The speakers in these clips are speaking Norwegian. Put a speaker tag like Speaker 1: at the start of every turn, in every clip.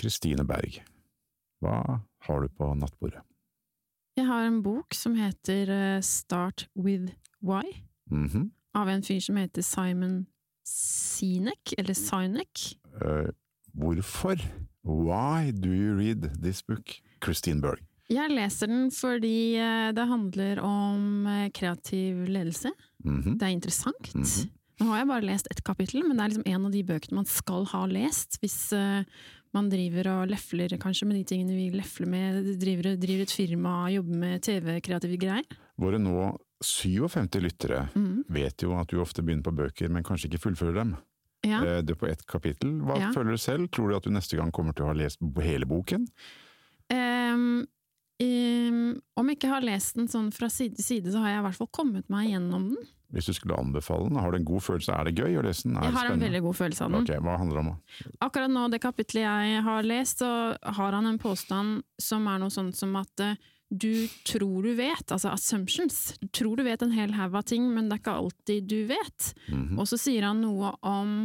Speaker 1: Kristine Berg, hva har du på nattbordet?
Speaker 2: Jeg har en bok som heter eh, Start with Why,
Speaker 1: Mhm.
Speaker 2: av en fyr som heter Simon Sinek, eller Sinek.
Speaker 1: Uh, hvorfor? Why do you read this book? Christine Berg.
Speaker 2: Jeg leser den fordi eh, det handler om kreativ ledelse.
Speaker 1: Mhm.
Speaker 2: Det er interessant.
Speaker 1: Mhm.
Speaker 2: Nå har jeg bare lest ett kapittel, men det er liksom en av de bøkene man skal ha lest hvis man driver og lefler kanskje med de tingene vi lefler med, driver, driver et firma, jobber med TV-kreative greier.
Speaker 1: Våre nå 57 lyttere
Speaker 2: mm.
Speaker 1: vet jo at du ofte begynner på bøker, men kanskje ikke fullfører dem.
Speaker 2: Ja.
Speaker 1: Eh, Du er på ett kapittel. Hva
Speaker 2: Ja.
Speaker 1: føler du selv? Tror du at du neste gang kommer til å ha lest hele boken?
Speaker 2: Ehm, ehm, om jeg ikke har lest den sånn fra side til side, så har jeg i hvert fall kommet meg gjennom den.
Speaker 1: Hvis du skulle anbefale den, har du en god følelse? Er det gøy å lese den? Er
Speaker 2: Jeg har en veldig god følelse av den.
Speaker 1: Ok, Hva handler det om?
Speaker 2: Akkurat nå, det kapitlet jeg har lest, så har han en påstand som er noe sånt som at uh, du tror du vet, altså assumptions. Du tror du vet en hel haug av ting, men det er ikke alltid du vet.
Speaker 1: Mhm.
Speaker 2: Og så sier han noe om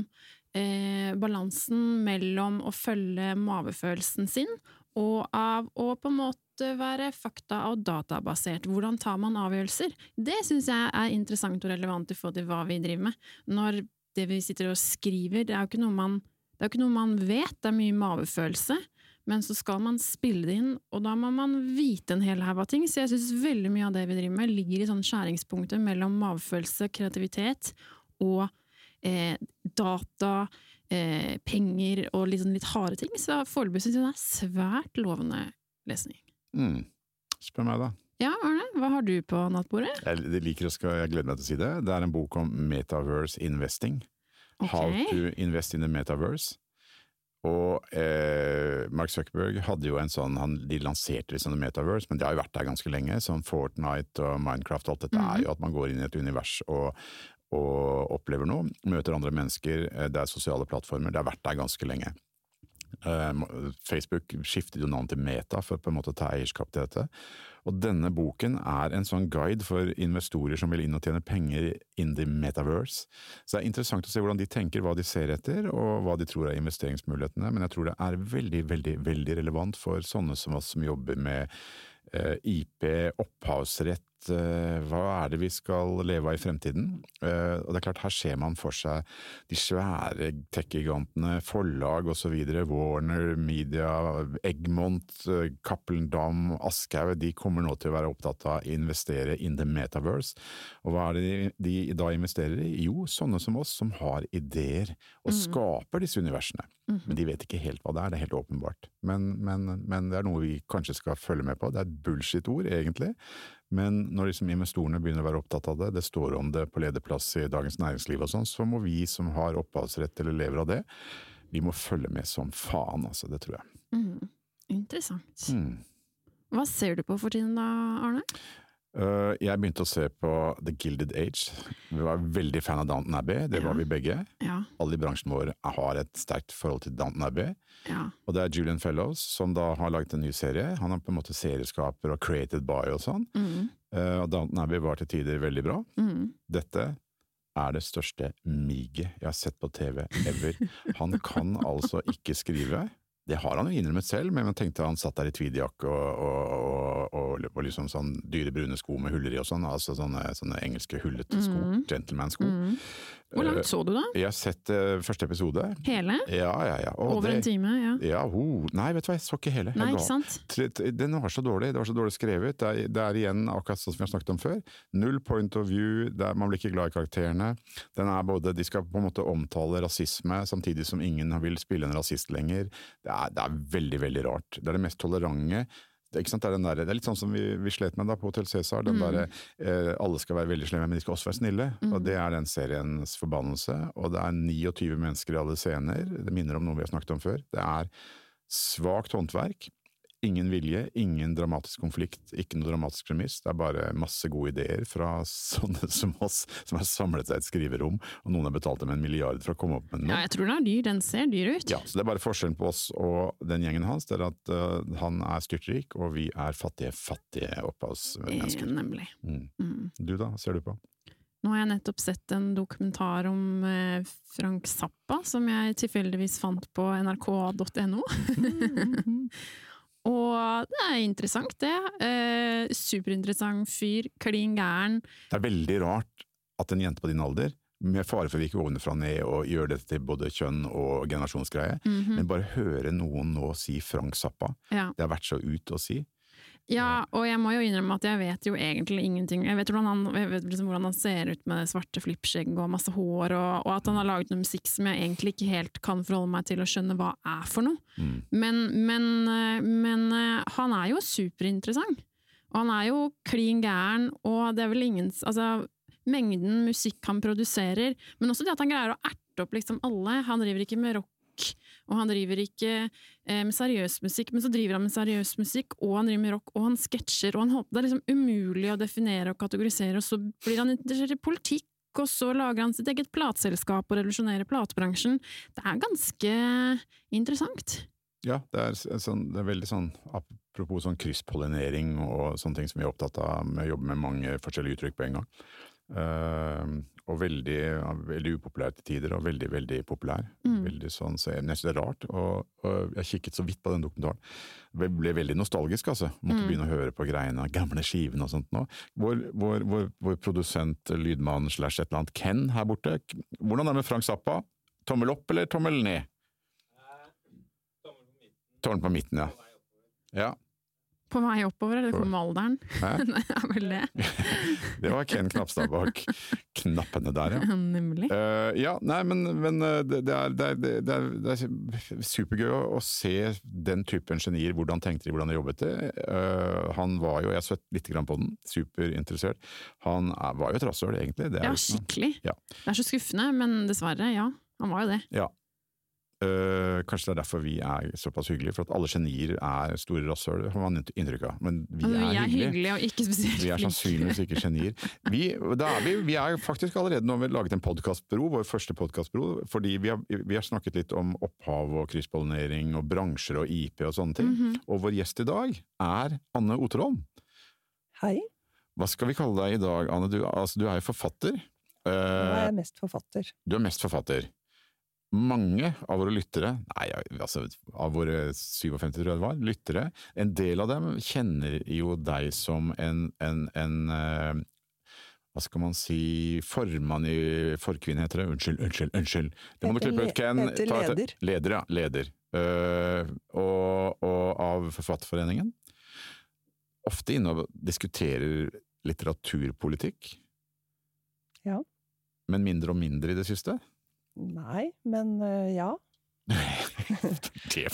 Speaker 2: eh, balansen mellom å følge mavefølelsen sin, og av å på en måte være fakta- og databasert. Hvordan tar man avgjørelser? Det syns jeg er interessant og relevant i forhold til hva vi driver med. Når det vi sitter og skriver, det er jo ikke noe man, ikke noe man vet, det er mye mavefølelse. Men så skal man spille det inn, og da må man vite en hel haug av ting. Så jeg syns veldig mye av det vi driver med, ligger i sånn skjæringspunktet mellom mavefølelse, kreativitet og eh, data, eh, penger og liksom litt harde ting. Så foreløpig syns jeg det er svært lovende lesning.
Speaker 1: Mm. Spør meg, da.
Speaker 2: Ja, Arne, hva har du på nattbordet?
Speaker 1: Jeg liker å skal, jeg gleder meg til å si det. Det er en bok om metaverse investing.
Speaker 2: Okay.
Speaker 1: How to invest in the metaverse. Og eh, Mark Zuckerberg hadde jo en sånn, han, de lanserte liksom metaverse, men det har jo vært der ganske lenge. Sånn Fortnite og Minecraft og alt dette er jo at man går inn i et univers og, og opplever noe. Møter andre mennesker, eh, det er sosiale plattformer. Det har vært der ganske lenge. Eh, Facebook skiftet jo navn til Meta for på en måte å ta eierskap til dette. Og denne boken er en sånn guide for investorer som vil inn og tjene penger in the metaverse. Så det er interessant å se hvordan de tenker, hva de ser etter, og hva de tror er investeringsmulighetene. Men jeg tror det er veldig, veldig, veldig relevant for sånne som oss som jobber med eh, IP, opphavsrett, eh, hva er det vi skal leve av i fremtiden? Uh, og det er klart, her ser man for seg de svære tech-gigantene, forlag osv., Warner, Media, Egmont, uh, Cappelen Dam, Aschehoug, de kommer nå til å være opptatt av å investere in the metaverse. Og hva er det de, de da investerer i? Jo, sånne som oss, som har ideer og skaper disse universene. Men de vet ikke helt hva det er, det er helt åpenbart. Men, men, men det er noe vi kanskje skal følge med på. Det er et bullshit-ord, egentlig. Men når liksom investorene begynner å være opptatt av det, det står om det på lederplass i Dagens Næringsliv og sånn, så må vi som har opphavsrett eller lever av det, vi må følge med som faen, altså. Det tror jeg.
Speaker 2: Mm. Interessant.
Speaker 1: Mm.
Speaker 2: Hva ser du på for tiden da, Arne?
Speaker 1: Øh, jeg begynte å se på The Gilded Age. Vi var veldig fan av Downton Abbey, det var vi begge.
Speaker 2: Ja,
Speaker 1: Alle i bransjen vår har et sterkt forhold til Downton Abbey.
Speaker 2: ja.
Speaker 1: Og det er Julian Fellows som da har laget en ny serie. Han er på en måte serieskaper og created by og sånn.
Speaker 2: Mm.
Speaker 1: Eh, og Downton Abbey var til tider veldig bra.
Speaker 2: Mm.
Speaker 1: Dette er det største miget jeg har sett på TV ever. Han kan altså ikke skrive. Det har han jo innrømmet selv, men man tenkte han satt der i tweedjakke og, og, og, og, liksom sånn dyre brune sko med huller i og sånn, altså sånne, sånne engelske hullete sko, gentleman-sko.
Speaker 2: Mm. Hvor
Speaker 1: Eh,
Speaker 2: langt så du da?
Speaker 1: Jeg har sett eh, første episode.
Speaker 2: Hele?
Speaker 1: Ja, ja, ja. Og
Speaker 2: Over
Speaker 1: det-
Speaker 2: en time, ja.
Speaker 1: Ja, ho. Nei, vet du hva, jeg så ikke hele.
Speaker 2: Nei, ikke sant?
Speaker 1: Den var så dårlig, det var så dårlig skrevet. Det er, det er igjen akkurat sånn som vi har snakket om før. Null point of view, det er, man blir ikke glad i karakterene. Den er både, De skal på en måte omtale rasisme, samtidig som ingen vil spille en rasist lenger. Det er, det er veldig, veldig rart. Det er det mest tolerante. Det er, er der, det er litt sånn som vi, vi slet med da på Hotell Cæsar. Den derre eh, alle skal være veldig slemme, men de skal også være snille. Og Det er den seriens forbannelse. Og det er 29 mennesker i alle scener. Det minner om noe vi har snakket om før. Det er svakt håndverk. Ingen vilje, ingen dramatisk konflikt, ikke noe dramatisk premiss. Det er bare masse gode ideer fra sånne som oss, som har samlet seg i et skriverom, og noen har betalt dem en milliard for å komme opp med noe.
Speaker 2: Ja, jeg tror den er dyr. Den ser dyr ut.
Speaker 1: Ja, så det er bare forskjellen på oss og den gjengen hans, det er at uh, han er styrtrik, og vi er fattige, fattige
Speaker 2: Eh,
Speaker 1: opphavsmennesker.
Speaker 2: Nemlig.
Speaker 1: Mm.
Speaker 2: Mm.
Speaker 1: Du da, hva ser du på?
Speaker 2: Nå har jeg nettopp sett en dokumentar om eh, Frank Zappa, som jeg tilfeldigvis fant på nrk.no. Og det er interessant, det. Eh, superinteressant fyr, klin gæren.
Speaker 1: Det er veldig rart at en jente på din alder, med fare for å virke ovenfra og ned og gjøre dette til både kjønn og generasjonsgreie,
Speaker 2: Mhm.
Speaker 1: men bare høre noen nå si Frank Zappa,
Speaker 2: Ja.
Speaker 1: det har vært så ut å si.
Speaker 2: Ja, og jeg må jo innrømme at jeg vet jo egentlig ingenting. Jeg vet hvordan han, vet liksom hvordan han ser ut med svarte flippskjegg og masse hår, og, og at han har laget noe musikk som jeg egentlig ikke helt kan forholde meg til å skjønne hva er for noe.
Speaker 1: Mm.
Speaker 2: Men, men, eh, men eh, han er jo superinteressant. Og han er jo klin gæren, og det er vel ingen Altså, mengden musikk han produserer, men også det at han greier å erte opp liksom alle. Han driver ikke med rock, og han driver ikke eh, med seriøs musikk, men så driver han med seriøs musikk, og han driver med rock, og han sketsjer, og han håper. Det er liksom umulig å definere og kategorisere, og så blir han interessert i politikk. Og så lager han sitt eget plateselskap og revolusjonerer platebransjen. Det er ganske interessant.
Speaker 1: Ja, det er, sånn, det er veldig sånn apropos sånn krysspollinering og sånne ting som vi er opptatt av med å jobbe med mange forskjellige uttrykk på en gang. Eh, og veldig, veldig upopulær til tider, og veldig, veldig populær.
Speaker 2: Mm.
Speaker 1: Veldig sånn, så jeg jeg synes det er rart, og, og jeg kikket så vidt på den dokumentaren. Jeg ble veldig nostalgisk, altså. Måtte
Speaker 2: Mm.
Speaker 1: begynne å høre på greiene, gamle skivene og sånt nå. Vår, vår, vår, vår produsent, lydmann slash et eller annet, Ken her borte, hvordan er det med Frank Zappa? Tommel opp eller tommel ned? Tommel på midten, ja. Ja,
Speaker 2: På vei oppover, eller det kommer med alderen. Er vel det.
Speaker 1: det var Ken Knapstad bak knappene der, ja.
Speaker 2: Nemlig.
Speaker 1: Uh, ja, nei, men, men eh, det, er, det, er, det, er, det er supergøy å, se den typen genier, hvordan tenkte de, hvordan de jobbet det. Uh, han var jo, jeg sett litt grann på den, superinteressert. Han er, var jo et rasshøl, egentlig. Det er
Speaker 2: Ja, skikkelig.
Speaker 1: Ja.
Speaker 2: Det er så skuffende, men dessverre, ja. Han var jo det.
Speaker 1: Ja. Eh, kanskje det er derfor vi er såpass hyggelige, for at alle genier er store rasshøl, har man inntrykk av. Men vi,
Speaker 2: Altså,
Speaker 1: er, hyggelige.
Speaker 2: hyggelige og ikke spesielt
Speaker 1: Vi er sannsynligvis ikke genier. Vi, da er vi, vi er faktisk allerede nå laget en podkastbro, vår første podkastbro, fordi vi har, vi har snakket litt om opphav og krysspollinering og bransjer og IP og sånne ting.
Speaker 2: Mhm.
Speaker 1: Og vår gjest i dag er Anne Oterholm.
Speaker 3: Hei,
Speaker 1: Hva skal vi kalle deg i dag, Anne? Du, altså, du er jo forfatter.
Speaker 3: nå er jeg mest forfatter.
Speaker 1: du er mest forfatter. Mange av våre lyttere, nei, altså av våre 57 tror jeg det var, lyttere, en del av dem kjenner jo deg som en, en, en eh, hva skal man si, formann i Forkvinn heter det, unnskyld, unnskyld, unnskyld. Det må du klippe ut, Ken.
Speaker 3: heter leder.
Speaker 1: Leder, ja. Leder. Uh, og, og av Forfatterforeningen. Ofte inne og diskuterer litteraturpolitikk.
Speaker 3: Ja.
Speaker 1: Men mindre og mindre i det siste?
Speaker 3: Nei, men øh, ja.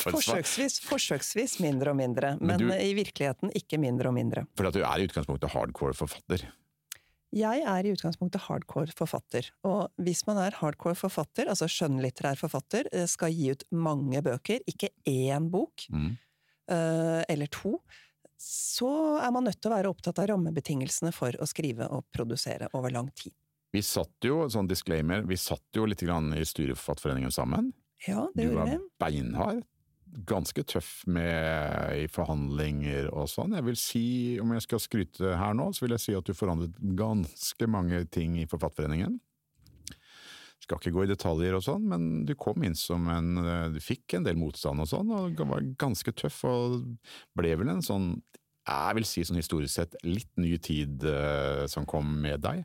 Speaker 3: Forsøksvis, forsøksvis mindre og mindre.
Speaker 1: Men
Speaker 3: Men,
Speaker 1: du-
Speaker 3: i virkeligheten ikke mindre og mindre.
Speaker 1: For at du er i utgangspunktet hardcore forfatter.
Speaker 3: Jeg er i utgangspunktet hardcore forfatter. Og hvis man er hardcore forfatter, altså skjønnlitterær forfatter, øh, skal gi ut mange bøker, ikke én bok,
Speaker 1: Mm.
Speaker 3: øh, eller to, så er man nødt til å være opptatt av rammebetingelsene for å skrive og produsere over lang tid.
Speaker 1: Vi satt jo, sånn disclaimer, vi satt jo litt grann i styreforfatterforeningen sammen.
Speaker 3: Ja, det
Speaker 1: Du var beinhard. Ganske tøff med i forhandlinger og sånn. Jeg vil si, om jeg skal skryte her nå, så vil jeg si at du forandret ganske mange ting i Forfatterforeningen. Skal ikke gå i detaljer og sånn, men du kom inn som en Du fikk en del motstand og sånn, og var ganske tøff, og ble vel en sånn jeg vil si sånn historisk sett litt ny tid eh, som kom med deg.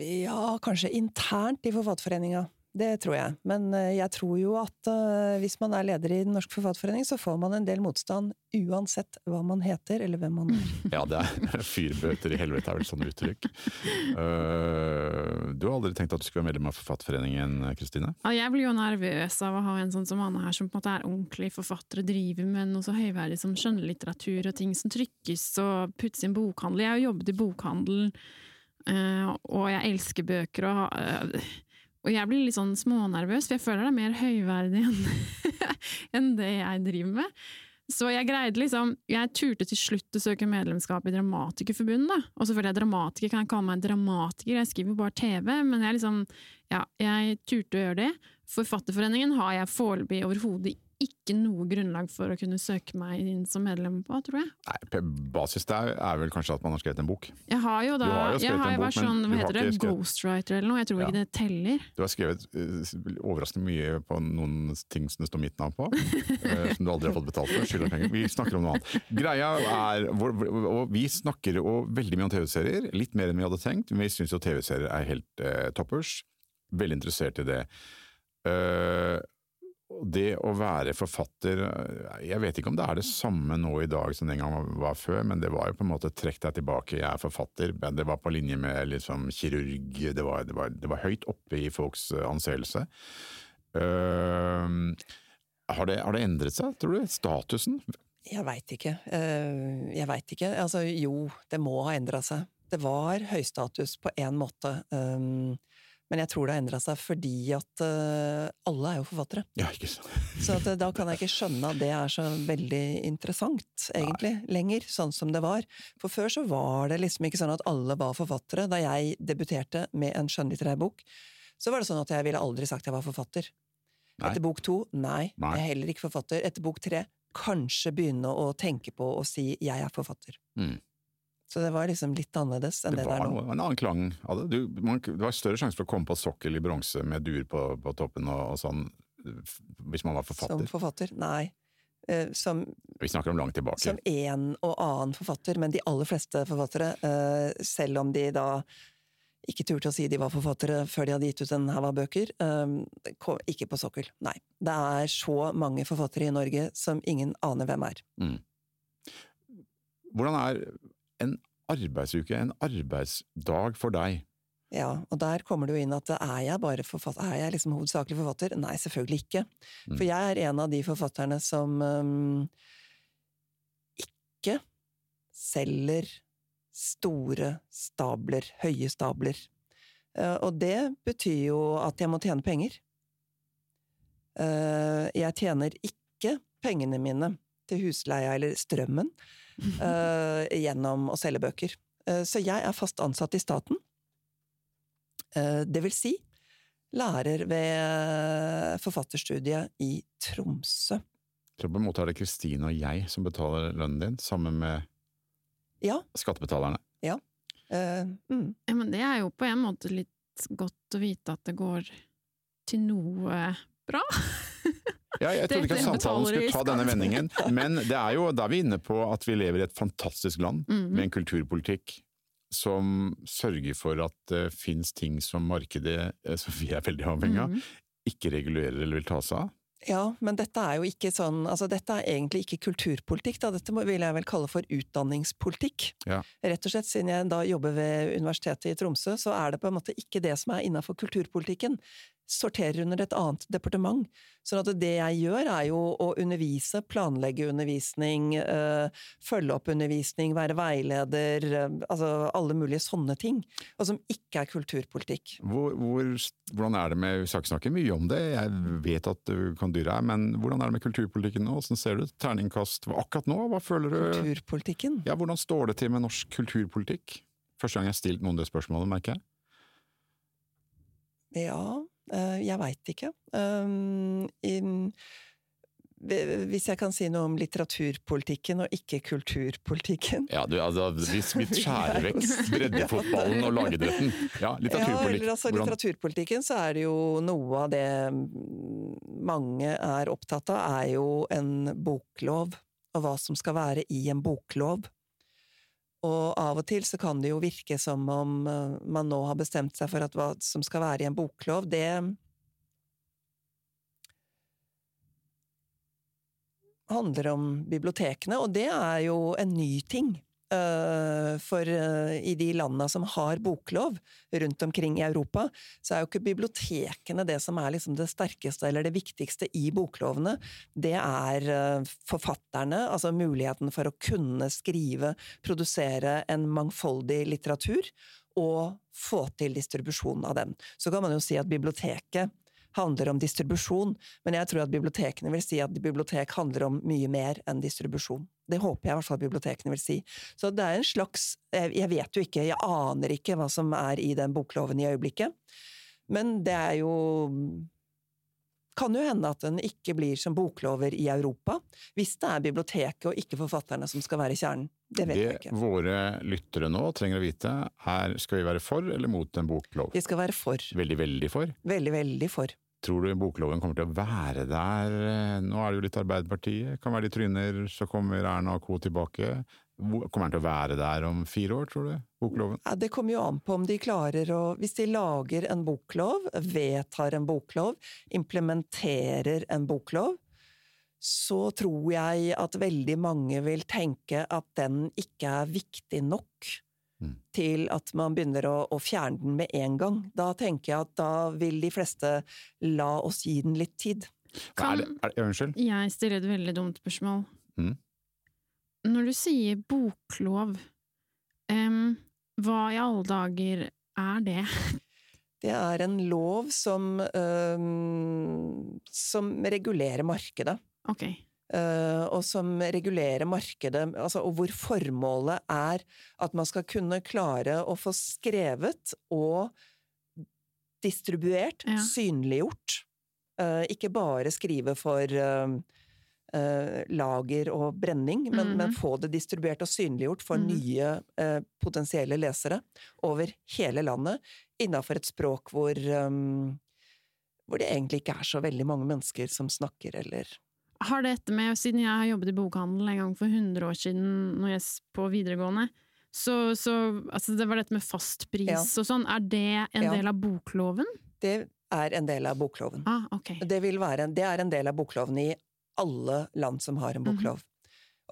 Speaker 3: Ja, kanskje internt i Forfatterforeninga. Det tror jeg. Men eh, jeg tror jo at eh, hvis man er leder i Den norske forfatterforening, så får man en del motstand uansett hva man heter eller hvem man er.
Speaker 1: Ja, det er fyrbøter i helvete, er vel sånn uttrykk. Eh, du har aldri tenkt at du skulle være medlem av Forfatterforeningen, Kristine?
Speaker 2: Ja, jeg blir jo nervøs av å ha en sånn som Anne her, som på en måte er ordentlig forfatter og driver med noe så høyverdig som skjønnlitteratur og ting som trykkes og puttes i en bokhandel. Jeg har jo jobbet i bokhandel, eh, og jeg elsker bøker, og, eh, og jeg blir litt sånn smånervøs, for jeg føler det er mer høyverdig enn det jeg driver med. Så jeg greide liksom Jeg turte til slutt å søke medlemskap i Dramatikerforbundet. Og selvfølgelig er dramatiker kan jeg kalle meg dramatiker, jeg skriver bare TV, men jeg liksom Ja, jeg turte å gjøre det. Forfatterforeningen har jeg foreløpig overhodet ikke noe grunnlag for å kunne søke meg inn som medlem på, tror jeg.
Speaker 1: Nei, basis der er vel kanskje at man har skrevet en bok.
Speaker 2: Jeg har jo da
Speaker 1: har jo
Speaker 2: jeg har jo vært sånn, hva heter det,
Speaker 1: skrevet-
Speaker 2: ghostwriter eller noe, jeg tror
Speaker 1: Ja.
Speaker 2: ikke det teller.
Speaker 1: Du har skrevet eh, overraskende mye på noen ting som det står mitt navn på, eh, som du aldri har fått betalt for. Skylder penger. Vi snakker om noe annet. Greia er, og Vi snakker jo veldig mye om TV-serier, litt mer enn vi hadde tenkt. Men vi syns jo TV-serier er helt eh, toppers. Veldig interessert i det. Og det å være forfatter eh, Jeg vet ikke om det er det samme nå i dag som den gang var før, men det var jo på en måte trekk deg tilbake, jeg er forfatter. Det var på linje med liksom kirurg, det var, det var, det var høyt oppe i folks eh, anseelse. Uh, har, det, har det endret seg, tror du? Statusen?
Speaker 3: Jeg veit ikke. Eh, Jeg veit ikke. Altså, jo, det må ha endra seg. Det var høystatus på én måte, um, men jeg tror det har endra seg fordi at uh, alle er jo forfattere.
Speaker 1: Ja, ikke sant.
Speaker 3: Så at, eh, da kan jeg ikke skjønne at det er så veldig interessant, egentlig, lenger, sånn som det var. For før så var det liksom ikke sånn at alle var forfattere. Da jeg debuterte med en skjønnlitterær bok, så var det sånn at jeg ville aldri sagt jeg var forfatter.
Speaker 1: Nei.
Speaker 3: Etter bok to, nei,
Speaker 1: Nei.
Speaker 3: jeg er heller ikke forfatter. Etter bok tre, kanskje begynne å tenke på å si jeg er forfatter.
Speaker 1: Mm.
Speaker 3: Så det var liksom litt annerledes enn det,
Speaker 1: Det
Speaker 3: det
Speaker 1: var
Speaker 3: er nå.
Speaker 1: noe, en annen klang av det. Du, man, det var større sjanse for å komme på sokkel i bronse med dur på, på toppen og, og sånn, hvis man var forfatter.
Speaker 3: Som
Speaker 1: forfatter.
Speaker 3: nei. Eh, Som
Speaker 1: Vi snakker om langt tilbake.
Speaker 3: som en og annen forfatter, men de aller fleste forfattere, eh, selv om de da ikke turte å si de var forfattere før de hadde gitt ut en haug av bøker, eh, ikke på sokkel. Nei. Det er så mange forfattere i Norge som ingen aner hvem er.
Speaker 1: Hvordan er en arbeidsuke, en arbeidsdag for deg?
Speaker 3: Ja, og der kommer det jo inn at er jeg bare forfatter, er jeg liksom hovedsakelig forfatter? Nei, selvfølgelig ikke.
Speaker 1: Mm.
Speaker 3: For jeg er en av de forfatterne som um, ikke selger store stabler, høye stabler. Uh, og det betyr jo at jeg må tjene penger. Uh, jeg tjener ikke pengene mine til husleia eller strømmen gjennom å selge bøker. Eh, så jeg er fast ansatt i staten. Eh, det vil si lærer ved forfatterstudiet i Tromsø.
Speaker 1: Så på en måte er det Kristine og jeg som betaler lønnen din, sammen med
Speaker 3: Ja.
Speaker 1: skattebetalerne.
Speaker 3: eh, mm.
Speaker 2: Ja, men det er jo på en måte litt godt å vite at det går til noe bra.
Speaker 1: Ja, jeg trodde ikke at samtalen skulle ta denne vendingen, men det er jo da er vi inne på at vi lever i et fantastisk land
Speaker 2: Mhm.
Speaker 1: med en kulturpolitikk som sørger for at det fins ting som markedet, eh, som vi er veldig avhengig av,
Speaker 2: Mhm.
Speaker 1: ikke regulerer eller vil ta seg av.
Speaker 3: Ja, men dette er jo ikke sånn Altså, dette er egentlig ikke kulturpolitikk, da. Dette vil jeg vel kalle for utdanningspolitikk.
Speaker 1: Ja.
Speaker 3: Rett og slett, siden jeg da jobber ved Universitetet i Tromsø, så er det på en måte ikke det som er innafor kulturpolitikken. Sorterer under et annet departement. Sånn at det jeg gjør, er jo å undervise, planlegge undervisning, eh, følge opp undervisning, være veileder, eh, altså alle mulige sånne ting. Og som ikke er kulturpolitikk.
Speaker 1: Hvor, hvor, hvordan er det med, Vi skal ikke snakke mye om det, jeg vet at du kan dyre her, men hvordan er det med kulturpolitikken nå? Hvordan ser du? Terningkast akkurat nå? Hva føler du?
Speaker 3: Kulturpolitikken?
Speaker 1: Ja, Hvordan står det til med norsk kulturpolitikk? Første gang jeg har stilt noen det spørsmålet, merker jeg.
Speaker 3: Ja, jeg veit ikke. Um, hvis jeg kan si noe om litteraturpolitikken og ikke kulturpolitikken.
Speaker 1: Ja, du, altså, vi skjærer vekk breddefotballen og lagidretten Ja,
Speaker 3: Ja, eller altså Litteraturpolitikken så er det jo noe av det mange er opptatt av, er jo en boklov, og hva som skal være i en boklov. Og av og til så kan det jo virke som om eh, man nå har bestemt seg for at hva som skal være i en boklov, det handler om bibliotekene, og det er jo en ny ting. Eh, For eh, i de landene som har boklov rundt omkring i Europa, så er jo ikke bibliotekene det som er liksom det sterkeste eller det viktigste i boklovene. Det er eh, forfatterne, altså muligheten for å kunne skrive, produsere en mangfoldig litteratur, og få til distribusjon av den. Så kan man jo si at biblioteket handler om distribusjon, men jeg tror at bibliotekene vil si at bibliotek handler om mye mer enn distribusjon. Det håper jeg i hvert fall bibliotekene vil si. Så det er en slags Jeg jeg vet jo ikke, jeg aner ikke hva som er i den bokloven i øyeblikket, men det er jo kan jo hende at den ikke blir som boklover i Europa, hvis det er biblioteket og ikke forfatterne som skal være kjernen. Det vet jeg
Speaker 1: Det
Speaker 3: ikke.
Speaker 1: våre lyttere nå trenger å vite, er skal vi være for eller mot en boklov?
Speaker 3: Vi skal være for.
Speaker 1: Veldig, veldig for.
Speaker 3: Veldig, veldig for.
Speaker 1: Tror du bokloven kommer til å være der? Nå er det jo litt Arbeiderpartiet, kan være de tryner, så kommer Erna og co. tilbake. Kommer den til å være der om fire år, tror du? Bokloven?
Speaker 3: Ja, det kommer jo an på om de klarer å Hvis de lager en boklov, vedtar en boklov, implementerer en boklov, så tror jeg at veldig mange vil tenke at den ikke er viktig nok
Speaker 1: Mm.
Speaker 3: til at man begynner å, å fjerne den med en gang. Da tenker jeg at da vil de fleste la oss gi den litt tid.
Speaker 1: Er det, er, det, unnskyld?
Speaker 2: Jeg stiller et veldig dumt spørsmål.
Speaker 1: Mm.
Speaker 2: Når du sier boklov, um, hva i alle dager er det?
Speaker 3: Det er en lov som, um, som regulerer markedet.
Speaker 2: Ok.
Speaker 3: Eh, og som regulerer markedet, altså, og hvor formålet er at man skal kunne klare å få skrevet og distribuert,
Speaker 2: Ja.
Speaker 3: synliggjort. Eh, ikke bare skrive for eh, lager og brenning, men,
Speaker 2: Mhm.
Speaker 3: men få det distribuert og synliggjort for
Speaker 2: Mhm.
Speaker 3: nye eh, potensielle lesere over hele landet, innafor et språk hvor hvor det egentlig ikke er så veldig mange mennesker som snakker, eller
Speaker 2: Har dette med, siden jeg har jobbet i bokhandel en gang for 100 år siden når jeg på videregående, så, så altså det var dette med fastpris
Speaker 3: Ja.
Speaker 2: og sånn, er det en
Speaker 3: Ja.
Speaker 2: del av bokloven?
Speaker 3: Det er en del av bokloven.
Speaker 2: Ah, ok.
Speaker 3: Det, vil være, det er en del av bokloven i alle land som har en boklov.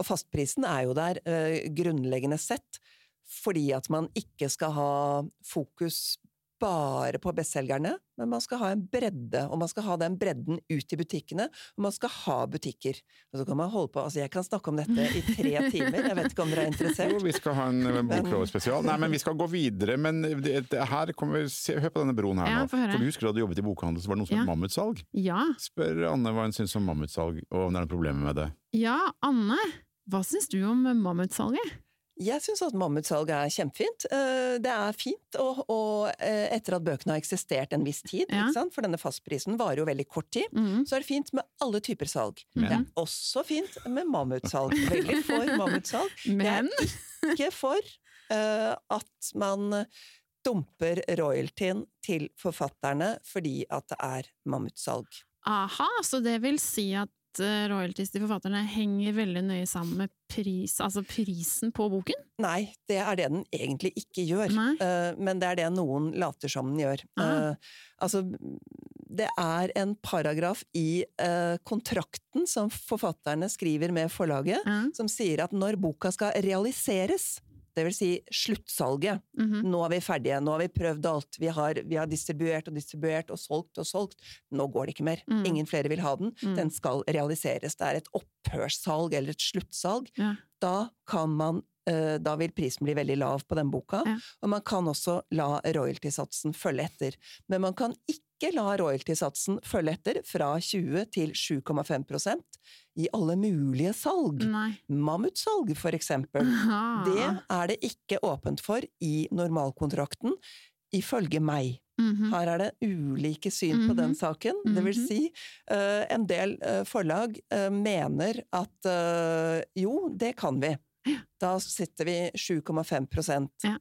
Speaker 3: Og fastprisen er jo der eh, grunnleggende sett fordi at man ikke skal ha fokus bare på bestselgerne, men man skal ha en bredde, og man skal ha den bredden ut i butikkene, og man skal ha butikker. Og så kan man holde på, altså Jeg kan snakke om dette i tre timer, jeg vet ikke om dere er interessert?
Speaker 1: Jo, vi skal ha en eh, boklovspesial. Nei, men vi skal gå videre. Men det, det, her kommer, se, hør på denne broen her nå.
Speaker 2: Ja.
Speaker 1: For du husker da du jobbet i bokhandel, så var det noe som het
Speaker 2: Ja.
Speaker 1: mammutsalg.
Speaker 2: Ja.
Speaker 1: Spør Anne hva hun syns om mammutsalg, og om det er noen problemer med det.
Speaker 2: ja, Anne, hva syns du om mammutsalget?
Speaker 3: Jeg syns at mammutsalg er kjempefint. Eh, Det er fint, og, og eh, etter at bøkene har eksistert en viss tid,
Speaker 2: Ja.
Speaker 3: for denne fastprisen varer jo veldig kort tid,
Speaker 2: Mm.
Speaker 3: så er det fint med alle typer salg.
Speaker 1: Men-
Speaker 3: Det er også fint med mammutsalg. Veldig for mammutsalg.
Speaker 2: Men
Speaker 3: Ikke for uh, at man dumper royaltyen til forfatterne fordi at det er mammutsalg.
Speaker 2: aha, så det vil si at eh, royalties til forfatterne henger veldig nøye sammen med pris, altså prisen på boken?
Speaker 3: Nei, det er det den egentlig ikke gjør. Eh, men det er det noen later som den gjør.
Speaker 2: Ah.
Speaker 3: Eh, altså, det er en paragraf i uh, kontrakten som forfatterne skriver med forlaget,
Speaker 2: Ja.
Speaker 3: som sier at når boka skal realiseres, det vil si sluttsalget,
Speaker 2: mhm.
Speaker 3: nå er vi ferdige, nå har vi prøvd alt, vi har, vi har distribuert og distribuert og solgt og solgt, nå går det ikke mer.
Speaker 2: Mm.
Speaker 3: Ingen flere vil ha den,
Speaker 2: Mm.
Speaker 3: den skal realiseres. Det er et opphørssalg eller et sluttsalg.
Speaker 2: Ja.
Speaker 3: Da kan man eh, da vil prisen bli veldig lav på den boka,
Speaker 2: Ja.
Speaker 3: og man kan også la royaltysatsen følge etter. Men man kan ikke la royaltysatsen følge etter fra 20 til 7,5% i alle mulige salg.
Speaker 2: Nei.
Speaker 3: Mammutsalg, for eksempel.
Speaker 2: Aha.
Speaker 3: Det er det ikke åpent for i normalkontrakten, ifølge meg.
Speaker 2: Mhm.
Speaker 3: Her er det ulike syn på den
Speaker 2: Mhm.
Speaker 3: saken. Det vil
Speaker 2: Mhm.
Speaker 3: si, eh, en del eh, forlag eh, mener at jo, det kan vi. Da sitter vi 7,5
Speaker 2: Ja.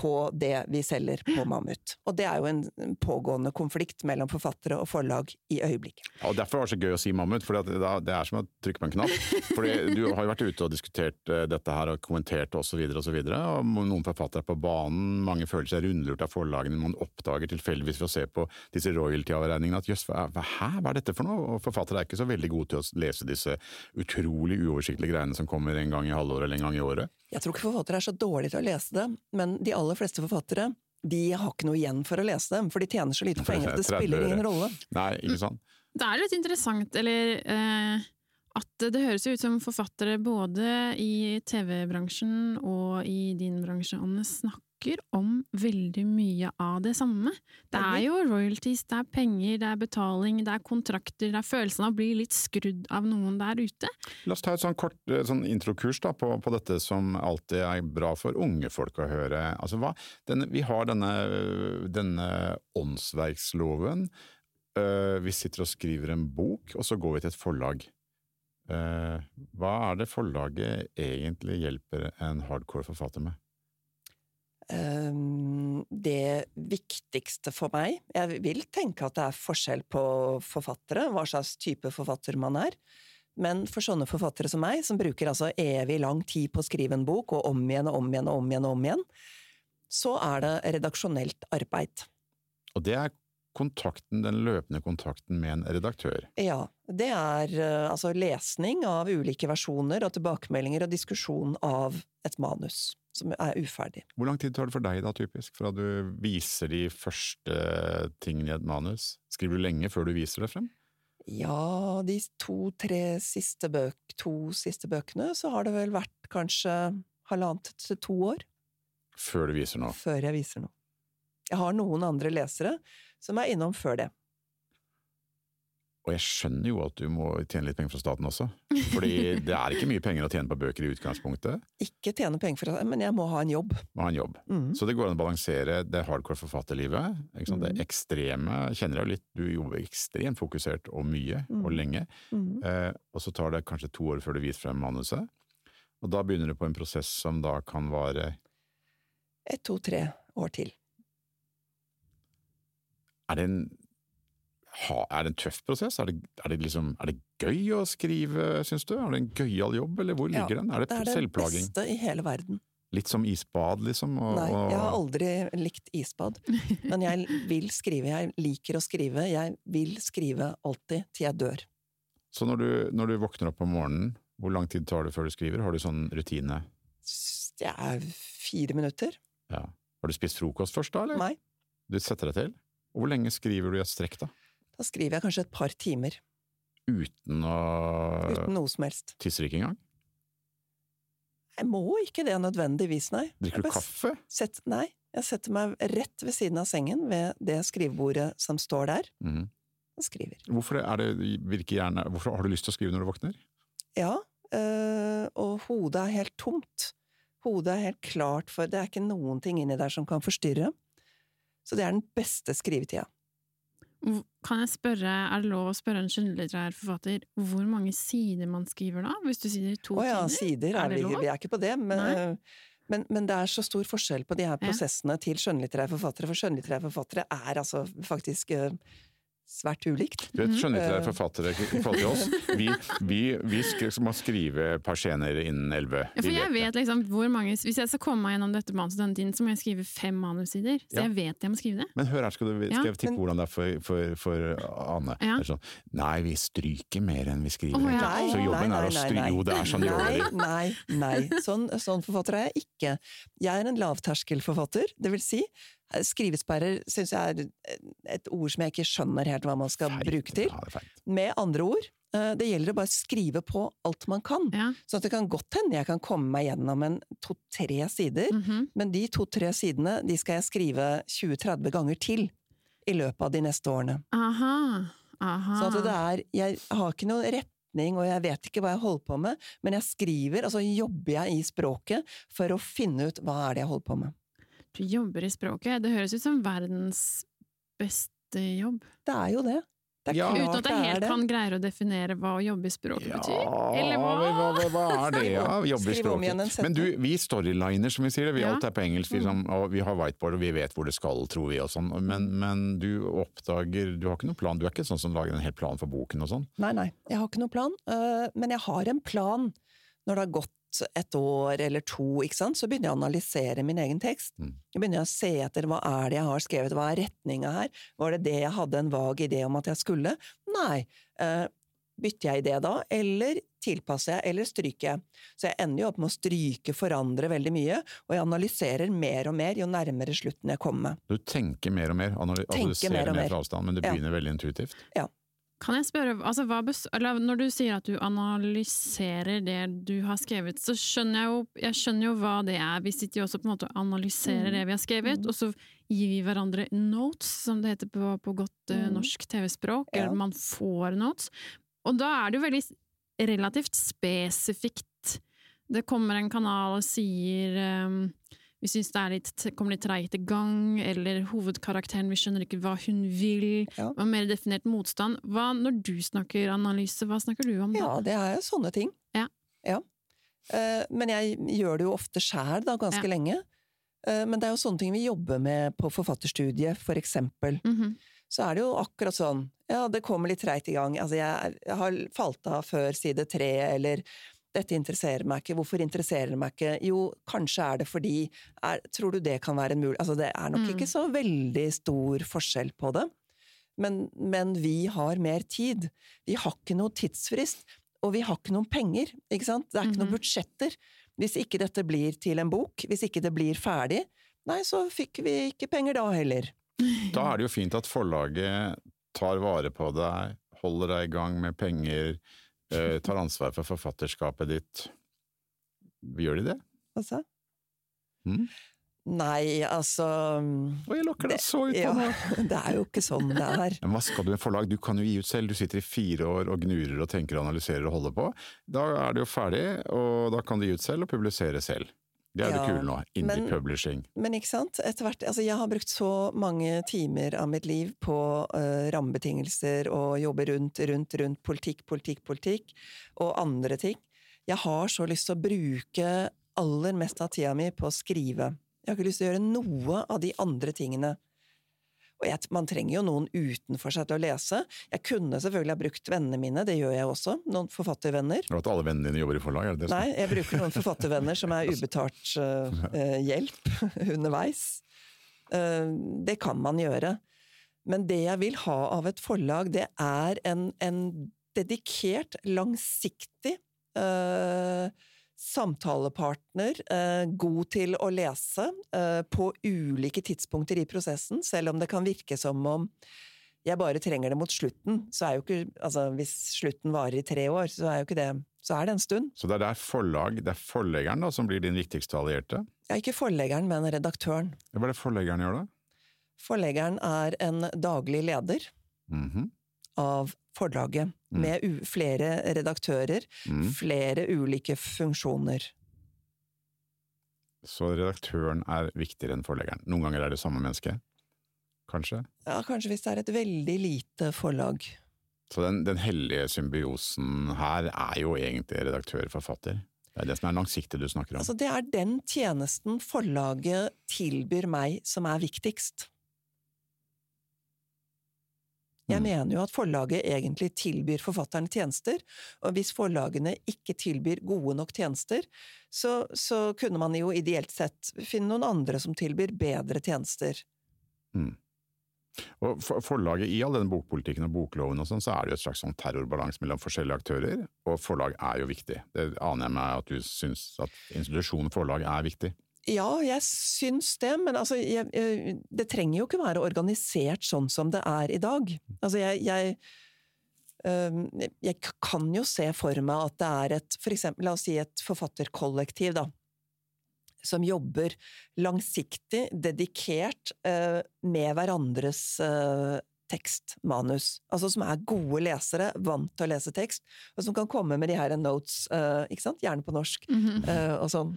Speaker 3: På det vi selger på Mammut. Og det er jo en pågående konflikt mellom forfattere og forlag i øyeblikket.
Speaker 1: Ja, og Derfor var det så gøy å si mammut, for det er som å trykke på en knapp. Fordi Du har jo vært ute og diskutert eh, dette her og kommentert osv. og Noen forfattere er på banen, mange føler seg rundlurt av forlagene. Man oppdager tilfeldigvis ved å se på disse royalty-avregningene at jøss, hva, hæ, hva er dette for noe? Og Forfattere er ikke så veldig gode til å lese disse utrolig uoversiktlige greiene som kommer en gang i halvåret eller en gang i året.
Speaker 3: Jeg tror ikke forfattere er så dårlige til å lese det, men de aller fleste forfattere de har ikke noe igjen for å lese dem, for de tjener så lite penger at det spiller ingen rolle.
Speaker 1: Nei, ikke sant?
Speaker 2: Det er litt interessant, eller eh, at det høres ut som forfattere både i TV-bransjen og i din bransje, Anne, snakker om veldig mye av det samme. Det er jo royalties, det er penger, det er betaling, det er kontrakter, det er følelsen av å bli litt skrudd av noen der ute.
Speaker 1: La oss ta et sånn kort eh, sånn introkurs da, på, på dette som alltid er bra for unge folk å høre. Altså, hva, denne, vi har denne, denne åndsverksloven, eh, vi sitter og skriver en bok, og så går vi til et forlag. Eh, hva er det forlaget egentlig hjelper en hardcore forfatter med?
Speaker 3: Ehm, det viktigste for meg Jeg vil tenke at det er forskjell på forfattere, hva slags type forfatter man er. Men for sånne forfattere som meg, som bruker altså evig lang tid på å skrive en bok, og om igjen og om igjen og om igjen, og om igjen så er det redaksjonelt arbeid.
Speaker 1: Og det er kontakten, den løpende kontakten med en redaktør?
Speaker 3: Ja. Det er uh, altså lesning av ulike versjoner og tilbakemeldinger og diskusjon av et manus som er uferdig.
Speaker 1: Hvor lang tid tar det for deg da, typisk, fra du viser de første tingene i et manus? Skriver du lenge før du viser det frem?
Speaker 3: Ja, de to-tre siste, bøk, to siste bøkene så har det vel vært kanskje halvannet til to år.
Speaker 1: Før du viser noe?
Speaker 3: Før jeg viser noe. Jeg har noen andre lesere som er innom før det.
Speaker 1: Og jeg skjønner jo at du må tjene litt penger fra staten også, fordi det er ikke mye penger å tjene på bøker i utgangspunktet.
Speaker 3: Ikke tjene penger fra men jeg må ha en jobb.
Speaker 1: Må ha en jobb.
Speaker 3: Mm.
Speaker 1: Så det går an å balansere det hardcore forfatterlivet, sant? det
Speaker 3: Mm.
Speaker 1: ekstreme, kjenner jeg litt, du jobber ekstremt fokusert og mye
Speaker 3: Mm.
Speaker 1: og lenge,
Speaker 3: Mm.
Speaker 1: eh, og så tar det kanskje to år før du viser frem manuset, og da begynner du på en prosess som da kan vare
Speaker 3: Et, to, tre år til.
Speaker 1: Er det en, er det en tøff prosess? Er det, er, det liksom, er det gøy å skrive, syns du? Er det en gøyal jobb, eller hvor
Speaker 3: Ja,
Speaker 1: ligger den? Er det,
Speaker 3: Det er det
Speaker 1: selvplaging?
Speaker 3: beste i hele verden.
Speaker 1: Litt som isbad, liksom? Og,
Speaker 3: Nei, jeg har aldri likt isbad. Men jeg vil skrive. Jeg liker å skrive. Jeg vil skrive alltid til jeg dør.
Speaker 1: så når du, når du våkner opp om morgenen, hvor lang tid tar det før du skriver? Har du sånn rutine?
Speaker 3: Det er fire minutter.
Speaker 1: Ja. Har du spist frokost først, da? eller?
Speaker 3: Nei.
Speaker 1: Du setter deg til? Og hvor lenge skriver du i et strekk, da?
Speaker 3: Da skriver jeg kanskje et par timer.
Speaker 1: Uten å
Speaker 3: Uten noe som helst.
Speaker 1: Tisser ikke engang?
Speaker 3: Jeg må ikke det nødvendigvis, nei.
Speaker 1: Drikker du kaffe?
Speaker 3: Sett, nei, jeg setter meg rett ved siden av sengen ved det skrivebordet som står der,
Speaker 1: mm.
Speaker 3: og skriver.
Speaker 1: Hvorfor, det, er det, gjerne, hvorfor har du lyst til å skrive når du våkner?
Speaker 3: Ja, øh, og hodet er helt tomt. Hodet er helt klart for Det er ikke noen ting inni der som kan forstyrre. Så det er den beste skrivetida.
Speaker 2: Kan jeg spørre, er det lov å spørre en skjønnlitterær forfatter hvor mange sider man skriver da? Hvis du sier to
Speaker 3: oh, ja,
Speaker 2: sider? Er
Speaker 3: er
Speaker 2: det lov?
Speaker 3: vi er ikke på det, men, men, men det er så stor forskjell på de her
Speaker 2: Ja.
Speaker 3: prosessene til skjønnlitterære forfattere, for skjønnlitterære forfattere er altså faktisk øh, svært ulikt.
Speaker 1: Du vet. Skjønnlitterære
Speaker 3: Eh.
Speaker 1: forfattere i forhold til oss, vi, vi, vi må skrive et par scener innen elleve.
Speaker 2: Ja, for jeg vet liksom hvor mange Hvis jeg skal komme meg gjennom dette manuset denne tiden, så må jeg skrive fem manussider. Så
Speaker 1: Ja.
Speaker 2: jeg vet jeg må skrive det.
Speaker 1: Men hør her, skal du
Speaker 2: Ja,
Speaker 1: skal jeg tippe hvordan det er for, for, for Anne.
Speaker 2: Ja.
Speaker 1: Det er sånn, nei, vi stryker mer enn vi skriver.
Speaker 2: Oh, ja.
Speaker 1: Så Så
Speaker 3: Nei,
Speaker 1: jobben
Speaker 3: nei,
Speaker 1: er å
Speaker 3: nei,
Speaker 1: stryke. Jo, det er sånn det.
Speaker 3: Nei, nei, nei. Sånn, sånn forfatter er jeg ikke. Jeg er en lavterskelforfatter. Det vil si, skrivesperrer syns jeg er et ord som jeg ikke skjønner helt hva man skal
Speaker 1: feit,
Speaker 3: bruke til.
Speaker 1: Ja.
Speaker 3: Med andre ord, eh, det gjelder å bare skrive på alt man kan.
Speaker 2: Ja.
Speaker 3: Så at det kan godt hende jeg kan komme meg gjennom en to-tre sider,
Speaker 2: Mhm.
Speaker 3: men de to-tre sidene de skal jeg skrive 20-30 ganger til i løpet av de neste årene.
Speaker 2: Aha. Aha.
Speaker 3: Så at det er, jeg har ikke noen retning, og jeg vet ikke hva jeg holder på med, men jeg skriver, altså jobber jeg i språket for å finne ut hva er det jeg holder på med.
Speaker 2: Du jobber i språket. Det høres ut som verdens beste jobb.
Speaker 3: Det er jo det. Det er
Speaker 1: Ja.
Speaker 2: Uten at jeg helt
Speaker 3: det.
Speaker 2: kan greie å definere hva å jobbe i språket
Speaker 1: Ja,
Speaker 2: betyr. Eller hva?
Speaker 1: hva, hva, hva er det? Ja, jobbe i språket. Men du, vi storyliner, som vi sier det. Vi
Speaker 2: Ja.
Speaker 1: alt er på engelsk, vi, og vi har whiteboard, og vi vet hvor det skal, tror vi, og sånn. Men, men du oppdager Du har ikke noen plan, du er ikke sånn som lager en hel plan for boken og sånn?
Speaker 3: Nei, nei, jeg har ikke noen plan, øh, men jeg har en plan når det har gått et år eller to, så begynner jeg å analysere min egen tekst.
Speaker 1: Mm.
Speaker 3: Jeg begynner å se etter hva er det jeg har skrevet, hva er retninga her, var det det jeg hadde en vag idé om at jeg skulle? Nei. Uh, bytter jeg idé da, eller tilpasser jeg, eller stryker jeg? Så jeg ender jo opp med å stryke, forandre veldig mye, og jeg analyserer mer og mer jo nærmere slutten jeg kommer.
Speaker 1: Du tenker mer og mer, analy- du
Speaker 3: Tenker
Speaker 1: ser
Speaker 3: mer og
Speaker 1: mer
Speaker 3: mer.
Speaker 1: fra avstand, men det
Speaker 3: Ja.
Speaker 1: begynner veldig intuitivt.
Speaker 2: Kan jeg spørre, altså Når du sier at du analyserer det du har skrevet, så skjønner jeg jo, jeg skjønner jo hva det er. Vi sitter jo også på en måte og analyserer
Speaker 3: Mm.
Speaker 2: det vi har skrevet,
Speaker 3: Mm.
Speaker 2: og så gir vi hverandre notes, som det heter på, på godt eh,
Speaker 3: Mm.
Speaker 2: norsk TV-språk.
Speaker 3: Ja.
Speaker 2: Eller man får notes. Og da er det jo veldig relativt spesifikt. Det kommer en kanal og sier ehm, vi syns det er litt, kommer litt treigt i gang, eller hovedkarakteren, vi skjønner ikke hva hun vil,
Speaker 3: Ja.
Speaker 2: og mer definert motstand. Hva, når du snakker analyse, hva snakker du om da?
Speaker 3: Ja, det er jo sånne ting.
Speaker 2: Ja.
Speaker 3: ja. Men jeg gjør det jo ofte sjæl, da, ganske
Speaker 2: Ja.
Speaker 3: lenge. Eh, Men det er jo sånne ting vi jobber med på forfatterstudiet, for eksempel.
Speaker 2: Mhm.
Speaker 3: Så er det jo akkurat sånn, ja, det kommer litt treigt i gang. Altså, jeg, jeg har falt av før side tre, eller dette interesserer meg ikke. Hvorfor interesserer det meg ikke? Jo, kanskje er det fordi er, Tror du det kan være en mulig Altså, det er nok
Speaker 2: Mm.
Speaker 3: ikke så veldig stor forskjell på det. Men, men vi har mer tid. Vi har ikke noe tidsfrist. Og vi har ikke noen penger, ikke sant? Det er ikke
Speaker 2: Mhm.
Speaker 3: noen budsjetter. Hvis ikke dette blir til en bok, hvis ikke det blir ferdig, nei, så fikk vi ikke penger da heller.
Speaker 1: Da er det jo fint at forlaget tar vare på deg, holder deg i gang med penger, tar ansvar for forfatterskapet ditt. Gjør de det?
Speaker 3: Altså?
Speaker 1: Mm.
Speaker 3: Nei, altså
Speaker 1: Og jeg lokker deg så ut på
Speaker 3: ja,
Speaker 1: nå!
Speaker 3: Det er jo ikke sånn det er.
Speaker 1: Men hva skal du med forlag? Du kan jo gi ut selv. Du sitter i fire år og gnurer og tenker og analyserer og holder på. Da er det jo ferdig, og da kan du gi ut selv og publisere selv. Det er
Speaker 3: Ja,
Speaker 1: det kule nå. Indie
Speaker 3: men-
Speaker 1: publishing.
Speaker 3: Men ikke sant, etter hvert Altså, jeg har brukt så mange timer av mitt liv på uh, rammebetingelser og jobbe rundt, rundt, rundt politikk, politikk, politikk, og andre ting. Jeg har så lyst til å bruke aller mest av tida mi på å skrive. Jeg har ikke lyst til å gjøre noe av de andre tingene. Og jeg, man trenger jo noen utenfor seg til å lese. Jeg kunne selvfølgelig ha brukt vennene mine, det gjør jeg også. Noen forfattervenner.
Speaker 1: Og at alle vennene dine jobber i forlag, er det det?
Speaker 3: Nei, jeg bruker noen forfattervenner som er ubetalt uh, uh, hjelp underveis. Uh, det kan man gjøre. Men det jeg vil ha av et forlag, det er en, en dedikert, langsiktig eh, samtalepartner, eh, god til å lese eh, på ulike tidspunkter i prosessen, selv om det kan virke som om jeg bare trenger det mot slutten. Så er jo ikke, altså Hvis slutten varer i tre år, så er jo ikke det så er det en stund.
Speaker 1: Så det er der forlag, det er forleggeren da, som blir din viktigste allierte?
Speaker 3: Ja, ikke forleggeren, men redaktøren.
Speaker 1: Hva er det forleggeren gjør da?
Speaker 3: Forleggeren er en daglig leder
Speaker 1: Mhm.
Speaker 3: Av forlaget,
Speaker 1: Mm.
Speaker 3: med u flere redaktører,
Speaker 1: Mm.
Speaker 3: flere ulike funksjoner.
Speaker 1: Så redaktøren er viktigere enn forleggeren. Noen ganger er det samme menneske? Kanskje?
Speaker 3: Ja, kanskje hvis det er et veldig lite forlag.
Speaker 1: Så den, den hellige symbiosen her er jo egentlig redaktør-forfatter. Det er det som er langsiktig du snakker om.
Speaker 3: Altså, det er den tjenesten forlaget tilbyr meg som er viktigst. Jeg
Speaker 1: Mm.
Speaker 3: mener jo at forlaget egentlig tilbyr forfatterne tjenester, og hvis forlagene ikke tilbyr gode nok tjenester, så, så kunne man jo ideelt sett finne noen andre som tilbyr bedre tjenester.
Speaker 1: Og for, forlaget i all denne bokpolitikken og bokloven og sånn, så er det jo et slags sånn terrorbalanse mellom forskjellige aktører, og forlag er jo viktig. Det aner jeg meg at du syns at institusjonen forlag er viktig.
Speaker 3: Ja, jeg syns det, men altså, jeg, jeg, det trenger jo ikke være organisert sånn som det er i dag. Altså, jeg, jeg, jeg kan jo se for meg at det er et, for eksempel, la oss si et forfatterkollektiv, da, som jobber langsiktig, dedikert, øh, med hverandres tekst, tekstmanus. Altså som er gode lesere, vant til å lese tekst, og som kan komme med de her notes, øh, ikke sant, gjerne på norsk,
Speaker 2: Mhm.
Speaker 3: øh, og sånn,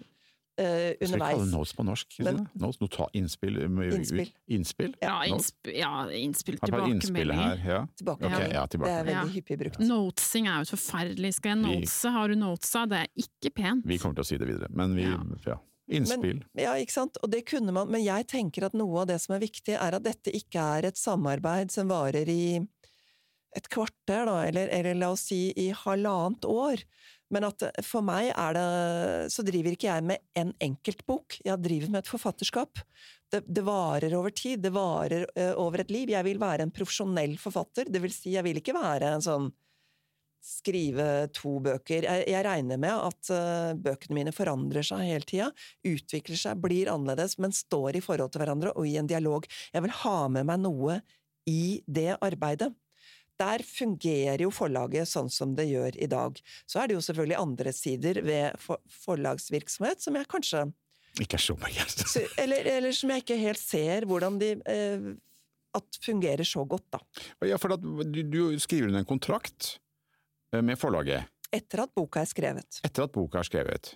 Speaker 3: øh,
Speaker 1: Skal vi kalle det notes på norsk?
Speaker 3: Men-
Speaker 1: notes, nota, innspill? um,
Speaker 3: Innspill.
Speaker 1: Innspill?
Speaker 2: Ja, innspill, ja, innspill,
Speaker 1: innspill her, ja.
Speaker 3: Tilbake.
Speaker 1: Okay,
Speaker 2: Ja.
Speaker 1: ja,
Speaker 3: Det er veldig
Speaker 2: Ja.
Speaker 3: hyppig brukt.
Speaker 2: Notesing er jo forferdelig. Skal jeg notese? Har du notesa? Det er ikke pent.
Speaker 1: Vi kommer til å si det videre, men vi,
Speaker 2: Ja.
Speaker 1: ja. Innspill.
Speaker 3: Ja, ikke sant? Og det kunne man, men jeg tenker at noe av det som er viktig, er at dette ikke er et samarbeid som varer i et kvarter, da, eller, eller la oss si i halvannet år. Men at for meg er det Så driver ikke jeg med en enkeltbok, jeg driver med et forfatterskap. Det, det varer over tid, det varer uh, over et liv. Jeg vil være en profesjonell forfatter, det vil si, jeg vil ikke være en sånn skrive to bøker. Jeg, jeg regner med at uh, bøkene mine forandrer seg hele tida, utvikler seg, blir annerledes, men står i forhold til hverandre og i en dialog. Jeg vil ha med meg noe i det arbeidet. Der fungerer jo forlaget sånn som det gjør i dag. Så er det jo selvfølgelig andre sider ved forlagsvirksomhet som jeg kanskje
Speaker 1: Ikke er så begeistret.
Speaker 3: eller, eller som jeg ikke helt ser hvordan de eh, at fungerer så godt, da.
Speaker 1: Ja, for at du, du skriver under en kontrakt eh, med forlaget
Speaker 3: Etter at boka er skrevet.
Speaker 1: etter at boka er skrevet.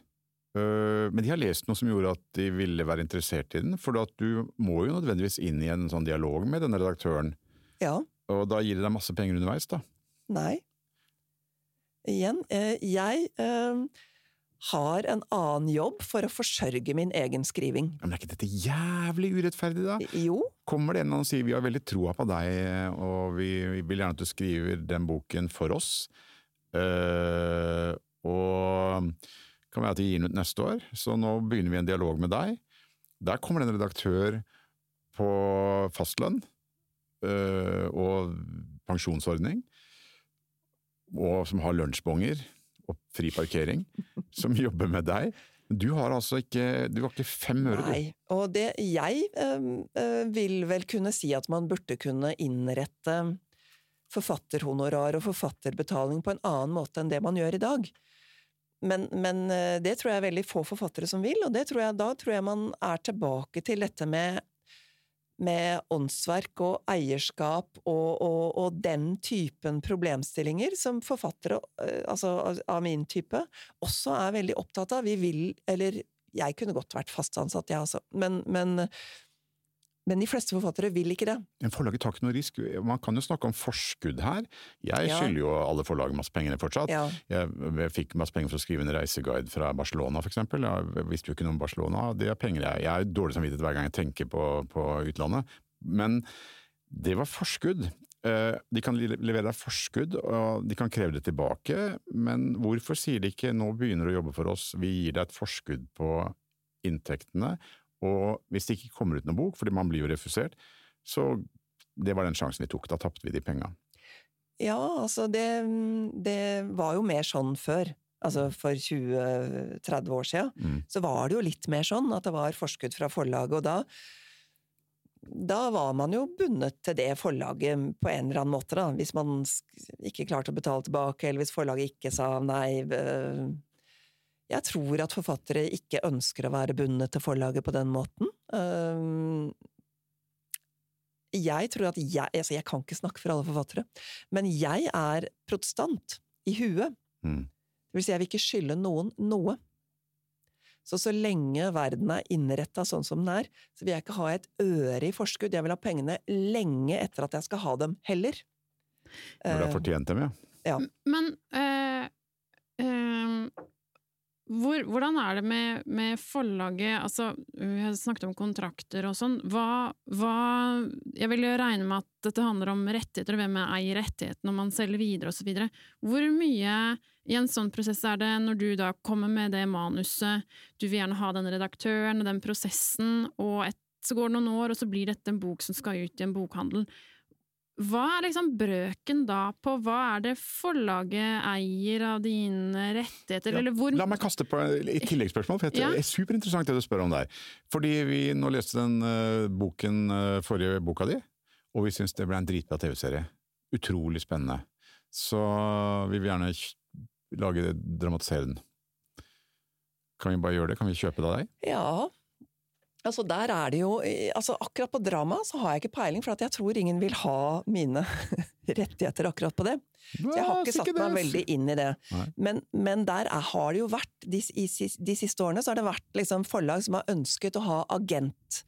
Speaker 1: Øh, men de har lest noe som gjorde at de ville være interessert i den, for at du må jo nødvendigvis inn i en sånn dialog med denne redaktøren,
Speaker 3: Ja.
Speaker 1: Og da gir de deg masse penger underveis, da.
Speaker 3: Nei. Igjen, eh, jeg eh, har en annen jobb for å forsørge min egen skriving.
Speaker 1: Men er ikke dette jævlig urettferdig, da?
Speaker 3: Jo,
Speaker 1: Kommer det en og sier vi har veldig troa på deg, og vi, vi vil gjerne at du skriver den boken for oss, Eh, og kan være at de gir den ut neste år, så nå begynner vi en dialog med deg. Der kommer det en redaktør på fastlønn og pensjonsordning, og som har lunsjbonger og fri parkering, som jobber med deg. Du har altså ikke, du har ikke fem øre, du.
Speaker 3: nei. Og det jeg eh, eh, vil vel kunne si at man burde kunne innrette forfatterhonorar og forfatterbetaling på en annen måte enn det man gjør i dag. Men, men eh, det tror jeg er veldig få forfattere som vil, og det tror jeg, da tror jeg man er tilbake til dette med med åndsverk og eierskap og, og, og den typen problemstillinger som forfattere, eh, altså av- min type, også er veldig opptatt av. Vi vil, eller jeg kunne godt vært fast ansatt, jeg altså, men, men, men de fleste forfattere vil ikke det.
Speaker 1: Men forlaget tar ikke noe risk. Man kan jo snakke om forskudd her. Jeg
Speaker 3: Ja.
Speaker 1: skylder jo alle forlag masse penger fortsatt.
Speaker 3: Ja.
Speaker 1: Jeg, jeg fikk masse penger for å skrive en reiseguide fra Barcelona, eksempel. Jeg visste jo ikke noe om Barcelona. Det er penger jeg Jeg har dårlig samvittighet hver gang jeg tenker på, på utlandet. Men det var forskudd. Eh, De kan levere deg forskudd, og de kan kreve det tilbake, men hvorfor sier de ikke 'nå begynner du å jobbe for oss, vi gir deg et forskudd på inntektene', og hvis det ikke kommer ut noen bok, fordi man blir jo refusert, så det var den sjansen vi tok. Da tapte vi de penga.
Speaker 3: Ja, altså det, det var jo mer sånn før. Altså for 20-30 år siden.
Speaker 1: Mm.
Speaker 3: Så var det jo litt mer sånn at det var forskudd fra forlaget, og da da var man jo bundet til det forlaget på en eller annen måte, da. Hvis man ikke klarte å betale tilbake, eller hvis forlaget ikke sa nei. Øh, Jeg tror at forfattere ikke ønsker å være bundet til forlaget på den måten. Øh, Jeg tror at jeg Altså, jeg kan ikke snakke for alle forfattere, men jeg er protestant i huet.
Speaker 1: Mm.
Speaker 3: Det vil si, jeg vil ikke skylde noen noe. Så så lenge verden er innretta sånn som den er, så vil jeg ikke ha et øre i forskudd. Jeg vil ha pengene lenge etter at jeg skal ha dem, heller.
Speaker 1: Når du har
Speaker 3: Eh,
Speaker 1: fortjent dem, ja.
Speaker 3: Ja.
Speaker 2: Men øh, eh, hvor, hvordan er det med, med forlaget Altså, vi har snakket om kontrakter og sånn. Hva, hva Jeg vil jo regne med at dette handler om rettigheter, og hvem eier rettighetene når man selger videre osv. Hvor mye i en sånn prosess er det når du da kommer med det manuset, du vil gjerne ha den redaktøren og den prosessen, og et, så går det noen år, og så blir dette en bok som skal ut i en bokhandel. Hva er liksom brøken da på hva er det forlaget eier av dine rettigheter,
Speaker 1: Ja,
Speaker 2: eller hvor
Speaker 1: La meg kaste på et tilleggsspørsmål, for det
Speaker 2: Ja.
Speaker 1: er superinteressant det du spør om der. Fordi vi nå leste den uh, boken, uh, forrige boka di, og vi syns det ble en dritbra TV-serie. Utrolig spennende. Så vi vil gjerne lage dramatisere den. Kan vi bare gjøre det? Kan vi kjøpe det av deg?
Speaker 3: Ja. Altså, der er det jo altså, Akkurat på drama så har jeg ikke peiling, for at jeg tror ingen vil ha mine rettigheter akkurat på det. Så jeg har ikke satt meg veldig inn i det. Men, men der er, har det jo vært, de, de siste årene, så har det vært liksom forlag som har ønsket å ha agent.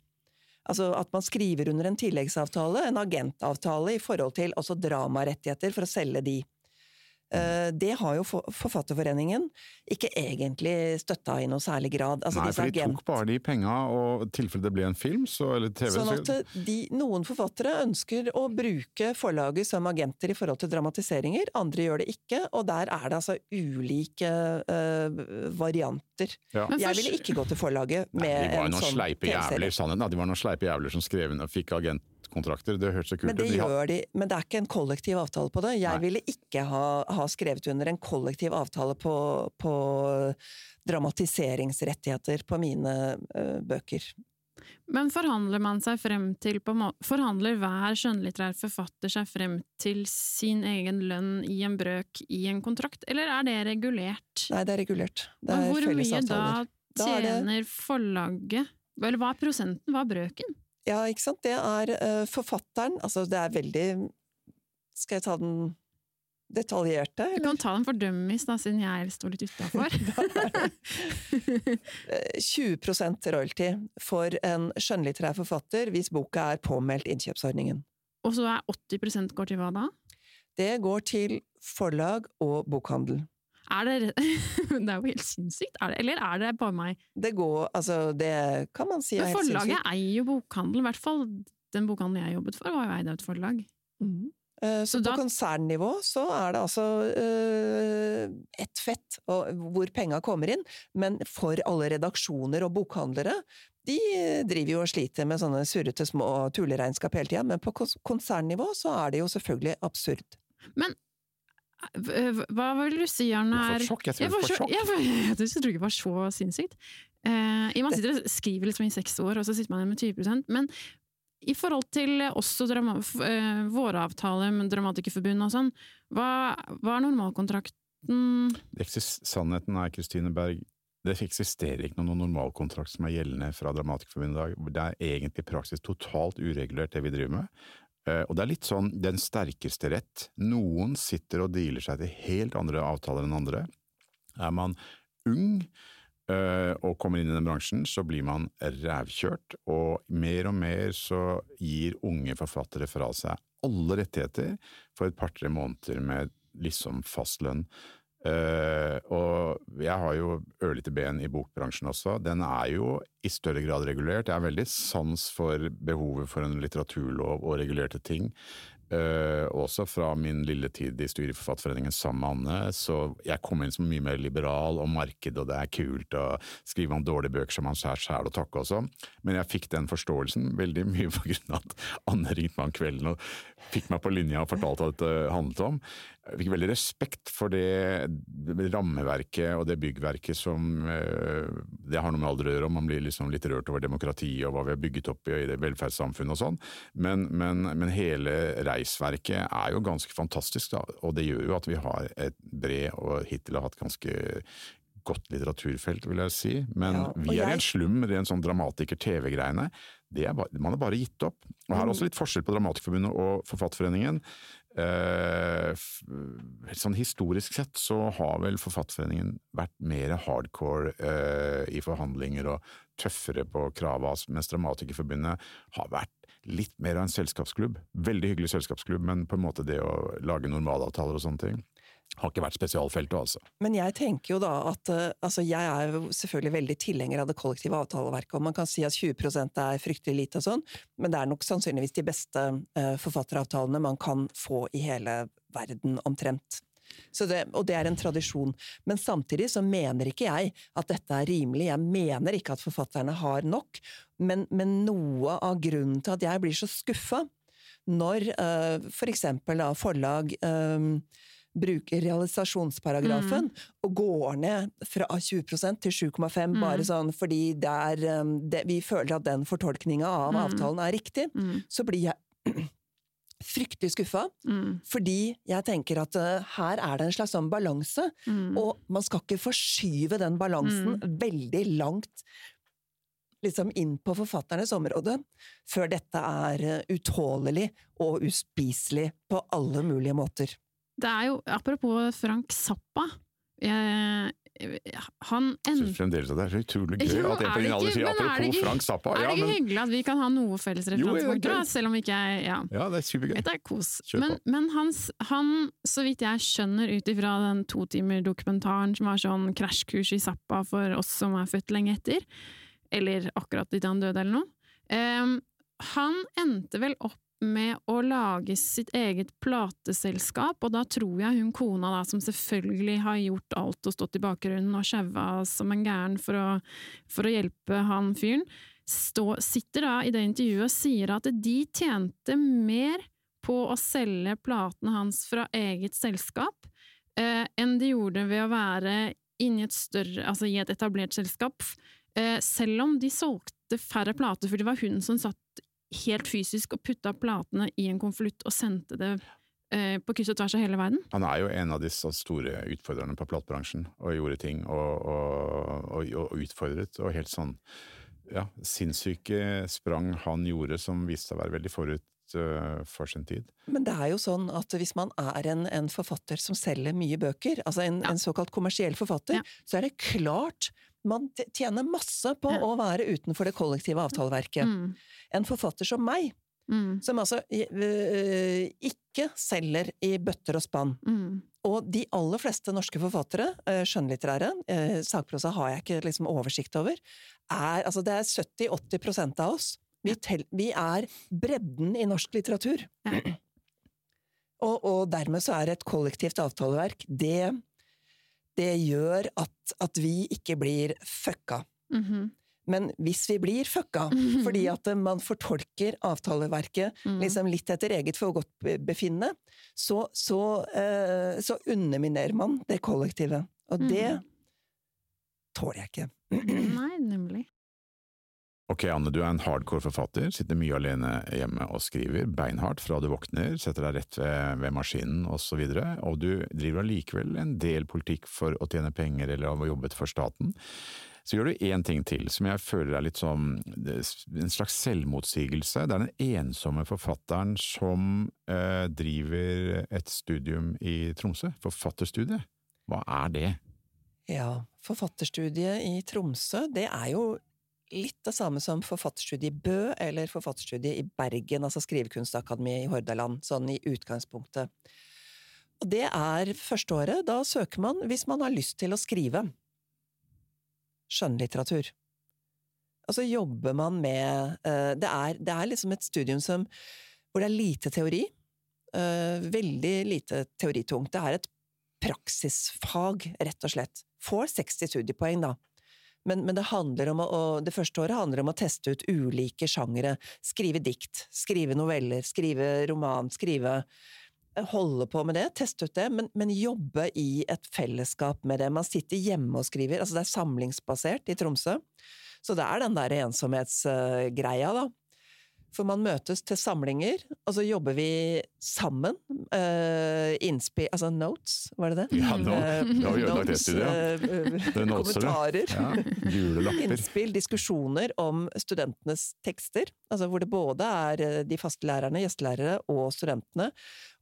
Speaker 3: Altså at man skriver under en tilleggsavtale, en agentavtale, i forhold til også dramarettigheter for å selge de. Eh, Det har jo Forfatterforeningen ikke egentlig støtta i noe særlig grad. Altså
Speaker 1: Nei, for de
Speaker 3: agent-
Speaker 1: tok bare de penga, og i tilfelle det ble en film så, eller TV
Speaker 3: Sånn at de, noen forfattere ønsker å bruke forlaget som agenter i forhold til dramatiseringer, andre gjør det ikke, og der er det altså ulike uh, varianter.
Speaker 1: ja.
Speaker 2: Men
Speaker 3: Jeg ville ikke gå til forlaget med
Speaker 1: Nei, de var
Speaker 3: en
Speaker 1: noen
Speaker 3: sånn
Speaker 1: sleipe
Speaker 3: TV-serie.
Speaker 1: jævler, sannheten. De var noen sleipe jævler som skrev inn og fikk agentkontrakter. Det hørtes så kult
Speaker 3: Men det
Speaker 1: ut. De
Speaker 3: gjør de, men det er ikke en kollektiv avtale på det. Jeg
Speaker 1: Nei.
Speaker 3: ville ikke ha, ha skrevet under en kollektiv avtale på, på dramatiseringsrettigheter på mine uh, bøker.
Speaker 2: Men forhandler man seg frem til på en må- Forhandler hver skjønnlitterær forfatter seg frem til sin egen lønn i en brøk i en kontrakt, eller er det regulert?
Speaker 3: Nei, det er regulert. Det er
Speaker 2: fellesavtaler.
Speaker 3: hvor
Speaker 2: mye da
Speaker 3: avtaler. Da er det-
Speaker 2: tjener forlaget? Eller hva er prosenten, hva er brøken?
Speaker 3: Ja, ikke sant. Det er eh, forfatteren Altså, det er veldig Skal jeg ta den detaljerte.
Speaker 2: Du kan ta den for dummies, da, siden jeg står litt utafor.
Speaker 3: 20% royalty for en skjønnlitterær forfatter hvis boka er påmeldt innkjøpsordningen.
Speaker 2: Og så er 80% går til hva da?
Speaker 3: Det går til forlag og bokhandel.
Speaker 2: Er det Det er jo helt sinnssykt. Er det, eller er det bare meg?
Speaker 3: Det går Altså, det kan man si er helt sinnssykt.
Speaker 2: forlaget eier jo bokhandelen, i hvert fall den bokhandelen jeg jobbet for, var jo eid av et forlag.
Speaker 3: Mhm. Eh, Så,
Speaker 2: Så
Speaker 3: på
Speaker 2: da-
Speaker 3: konsernnivå så er det altså uh, ett fett hvor penga kommer inn, men for alle redaksjoner og bokhandlere, de driver jo og sliter med sånne surrete små tulleregnskap hele tida, men på konsernnivå så er det jo selvfølgelig absurd.
Speaker 2: V- Hva vil du si, Arne?
Speaker 1: Du får sjokk, jeg tror
Speaker 2: Jeg får sjokk. Jeg, får, jeg tror ikke det var så sinnssykt. Eh, man sitter og skriver liksom i seks år, og så sitter man igjen med 20% men i forhold til oss og drama, eh, våre avtaler med Dramatikerforbundet og sånn, hva, hva er normalkontrakten?
Speaker 1: Sannheten er, Kristine Berg, det eksisterer ikke noen normalkontrakt som er gjeldende fra Dramatikerforbundet i dag. Det er egentlig i praksis totalt uregulert det vi driver med. Eh, Og det er litt sånn den sterkeste rett. Noen sitter og dealer seg til helt andre avtaler enn andre. Er man ung eh, og kommer inn i den bransjen, så blir man rævkjørt, og mer og mer så gir unge forfattere fra seg alle rettigheter for et par-tre måneder med liksom fast lønn. Eh, og jeg har jo ørlite ben i bokbransjen også. Den er jo i større grad regulert. Jeg har veldig sans for behovet for en litteraturlov og regulerte ting. Uh, også fra min lille tid i styret i Forfatterforeningen sammen med Anne. Så jeg kom inn som mye mer liberal og marked, og det er kult og skriver om dårlige bøker som man skjærer sjæl og takke også. Men jeg fikk den forståelsen veldig mye på grunn av at Anne ringte meg om kvelden og fikk meg på linja og fortalte hva dette handlet om. Jeg fikk veldig respekt for det rammeverket og det byggverket som eh, Det har noe med alder å gjøre, om man blir liksom litt rørt over demokratiet og hva vi har bygget opp i det velferdssamfunnet og sånn. Men, men, men hele reisverket er jo ganske fantastisk, da. Og det gjør jo at vi har et bred og hittil har hatt ganske godt litteraturfelt, vil jeg si. Men
Speaker 3: Ja,
Speaker 1: vi er i en slum, med er en sånn dramatiker-TV-greiene. Det er man har bare gitt opp. Og her er også litt forskjell på Dramatikerforbundet og Forfatterforeningen. Eh, sånn historisk sett så har vel Forfatterforeningen vært mer hardcore eh, i forhandlinger og tøffere på krava, mens Dramatikerforbundet har vært litt mer av en selskapsklubb. Veldig hyggelig selskapsklubb, men på en måte det å lage normalavtaler og sånne ting har ikke vært spesialfeltet, altså.
Speaker 3: Men jeg tenker jo da at eh, altså jeg er jo selvfølgelig veldig tilhenger av det kollektive avtaleverket, og man kan si at 20% er fryktelig lite og sånn, men det er nok sannsynligvis de beste eh, forfatteravtalene man kan få i hele verden omtrent. Det, og det er en tradisjon. Men samtidig så mener ikke jeg at dette er rimelig. Jeg mener ikke at forfatterne har nok, men, men noe av grunnen til at jeg blir så skuffa når eh, for eksempel da forlag eh, bruker realisasjonsparagrafen og går ned fra 20% til 7,5 bare sånn fordi det er, eh, det, vi føler at den fortolkninga av
Speaker 2: Mm.
Speaker 3: avtalen er riktig,
Speaker 2: Mm,
Speaker 3: så blir jeg fryktelig skuffa.
Speaker 2: mm,
Speaker 3: Fordi jeg tenker at uh, her er det en slags sånn balanse,
Speaker 2: mm.
Speaker 3: og man skal ikke forskyve den balansen veldig langt liksom inn på forfatternes område, før dette er eh, utålelig og uspiselig på alle mulige måter.
Speaker 2: Det er jo, apropos Frank Zappa jeg, Han
Speaker 1: Jeg
Speaker 2: en,
Speaker 1: synes fremdeles at det er så utrolig gøy
Speaker 2: Jo,
Speaker 1: at en på din alder sier
Speaker 2: er det
Speaker 1: apropos Frank Zappa.
Speaker 2: Er det ikke
Speaker 1: men,
Speaker 2: hyggelig at vi kan ha noe felles
Speaker 1: referansepunkt, det er
Speaker 2: da, selv om ikke jeg ja.
Speaker 1: ja, det er supergøy.
Speaker 2: Dette er kos. Men, men hans, han, så vidt jeg skjønner ut ifra den totimer-dokumentaren som var sånn krasjkurs i Zappa for oss som er født lenge etter, eller akkurat idet han døde eller noe, um, han endte vel opp med å lage sitt eget plateselskap, og da tror jeg hun kona da, som selvfølgelig har gjort alt og stått i bakgrunnen og sjaua som en gæren for å, for å hjelpe han fyren, stå, sitter da i det intervjuet og sier at de tjente mer på å selge platene hans fra eget selskap eh, enn de gjorde ved å være inni et større, altså i et etablert selskap, eh, selv om de solgte færre plater, for det var hun som satt helt fysisk og putta platene i en konvolutt og sendte det eh, på kryss og tvers av hele verden.
Speaker 1: Han er jo en av disse store utfordrerne på platebransjen, og gjorde ting og, og, og, og utfordret, og helt sånn ja, sinnssyke sprang han gjorde som viste seg å være veldig forut forut uh, for sin tid.
Speaker 3: Men det er jo sånn at hvis man er en, en forfatter som selger mye bøker, altså en, ja. en såkalt kommersiell forfatter, ja. så er det klart man tjener masse på ja. å være utenfor det kollektive avtaleverket. Mm. En forfatter som meg, mm. som altså ikke selger i bøtter og spann. Mm. Og de aller fleste norske forfattere, skjønnlitterære, sakprosa har jeg ikke liksom oversikt over, er altså det er 70-80 av oss. Vi, tel, vi, er bredden i norsk litteratur. Ja. Og, og, dermed så er et kollektivt avtaleverk det, det gjør at, at, vi ikke blir fucka. Mm -hmm. Men hvis vi blir fucka, mm -hmm. fordi at man fortolker avtaleverket mm. liksom litt etter eget forgodtbefinnende, så, så, eh, så underminerer man det kollektivet. Og det mhm. tåler jeg ikke.
Speaker 2: Nei, nemlig.
Speaker 1: Ok, Anne, du er en hardcore forfatter, sitter mye alene hjemme og skriver, beinhardt fra du våkner, setter deg rett ved, ved maskinen osv., og, så og du driver allikevel en del politikk for å tjene penger eller å jobbe for staten. Så gjør du én ting til som jeg føler er litt som en slags selvmotsigelse. Det er den ensomme forfatteren som eh, driver et studium i Tromsø, forfatterstudiet. Hva er det?
Speaker 3: Ja, forfatterstudiet i Tromsø, det er jo litt det samme som forfatterstudiet i Bø eller forfatterstudiet i Bergen, altså Skrivekunstakademiet i Hordaland, sånn i utgangspunktet. Og det er førsteåret. Da søker man hvis man har lyst til å skrive skjønnlitteratur. Og så jobber man med uh, det, er, det, er, liksom et studium som, hvor det er lite teori. Uh, veldig lite teoritungt. Det er et praksisfag, rett og slett. Får 60 studiepoeng, da. Men, men, det å, det første året handler om å teste ut ulike sjangere. Skrive dikt, skrive noveller, skrive roman, skrive eh, Holde på med det, teste ut det, men, men, jobbe i et fellesskap med det. Man sitter hjemme og skriver. Altså det er samlingsbasert i Tromsø. Så det er den der ensomhetsgreia, da. For man møtes til samlinger, og så jobber vi sammen. Uh, innspill Altså notes, var det det?
Speaker 1: Ja, nå, nå har vi ødelagt det studiet.
Speaker 3: Ja. kommentarer. Ja,
Speaker 1: julelapper.
Speaker 3: Innspill, diskusjoner om studentenes tekster. Altså hvor det både er eh, de faste lærerne, gjestelærere og studentene.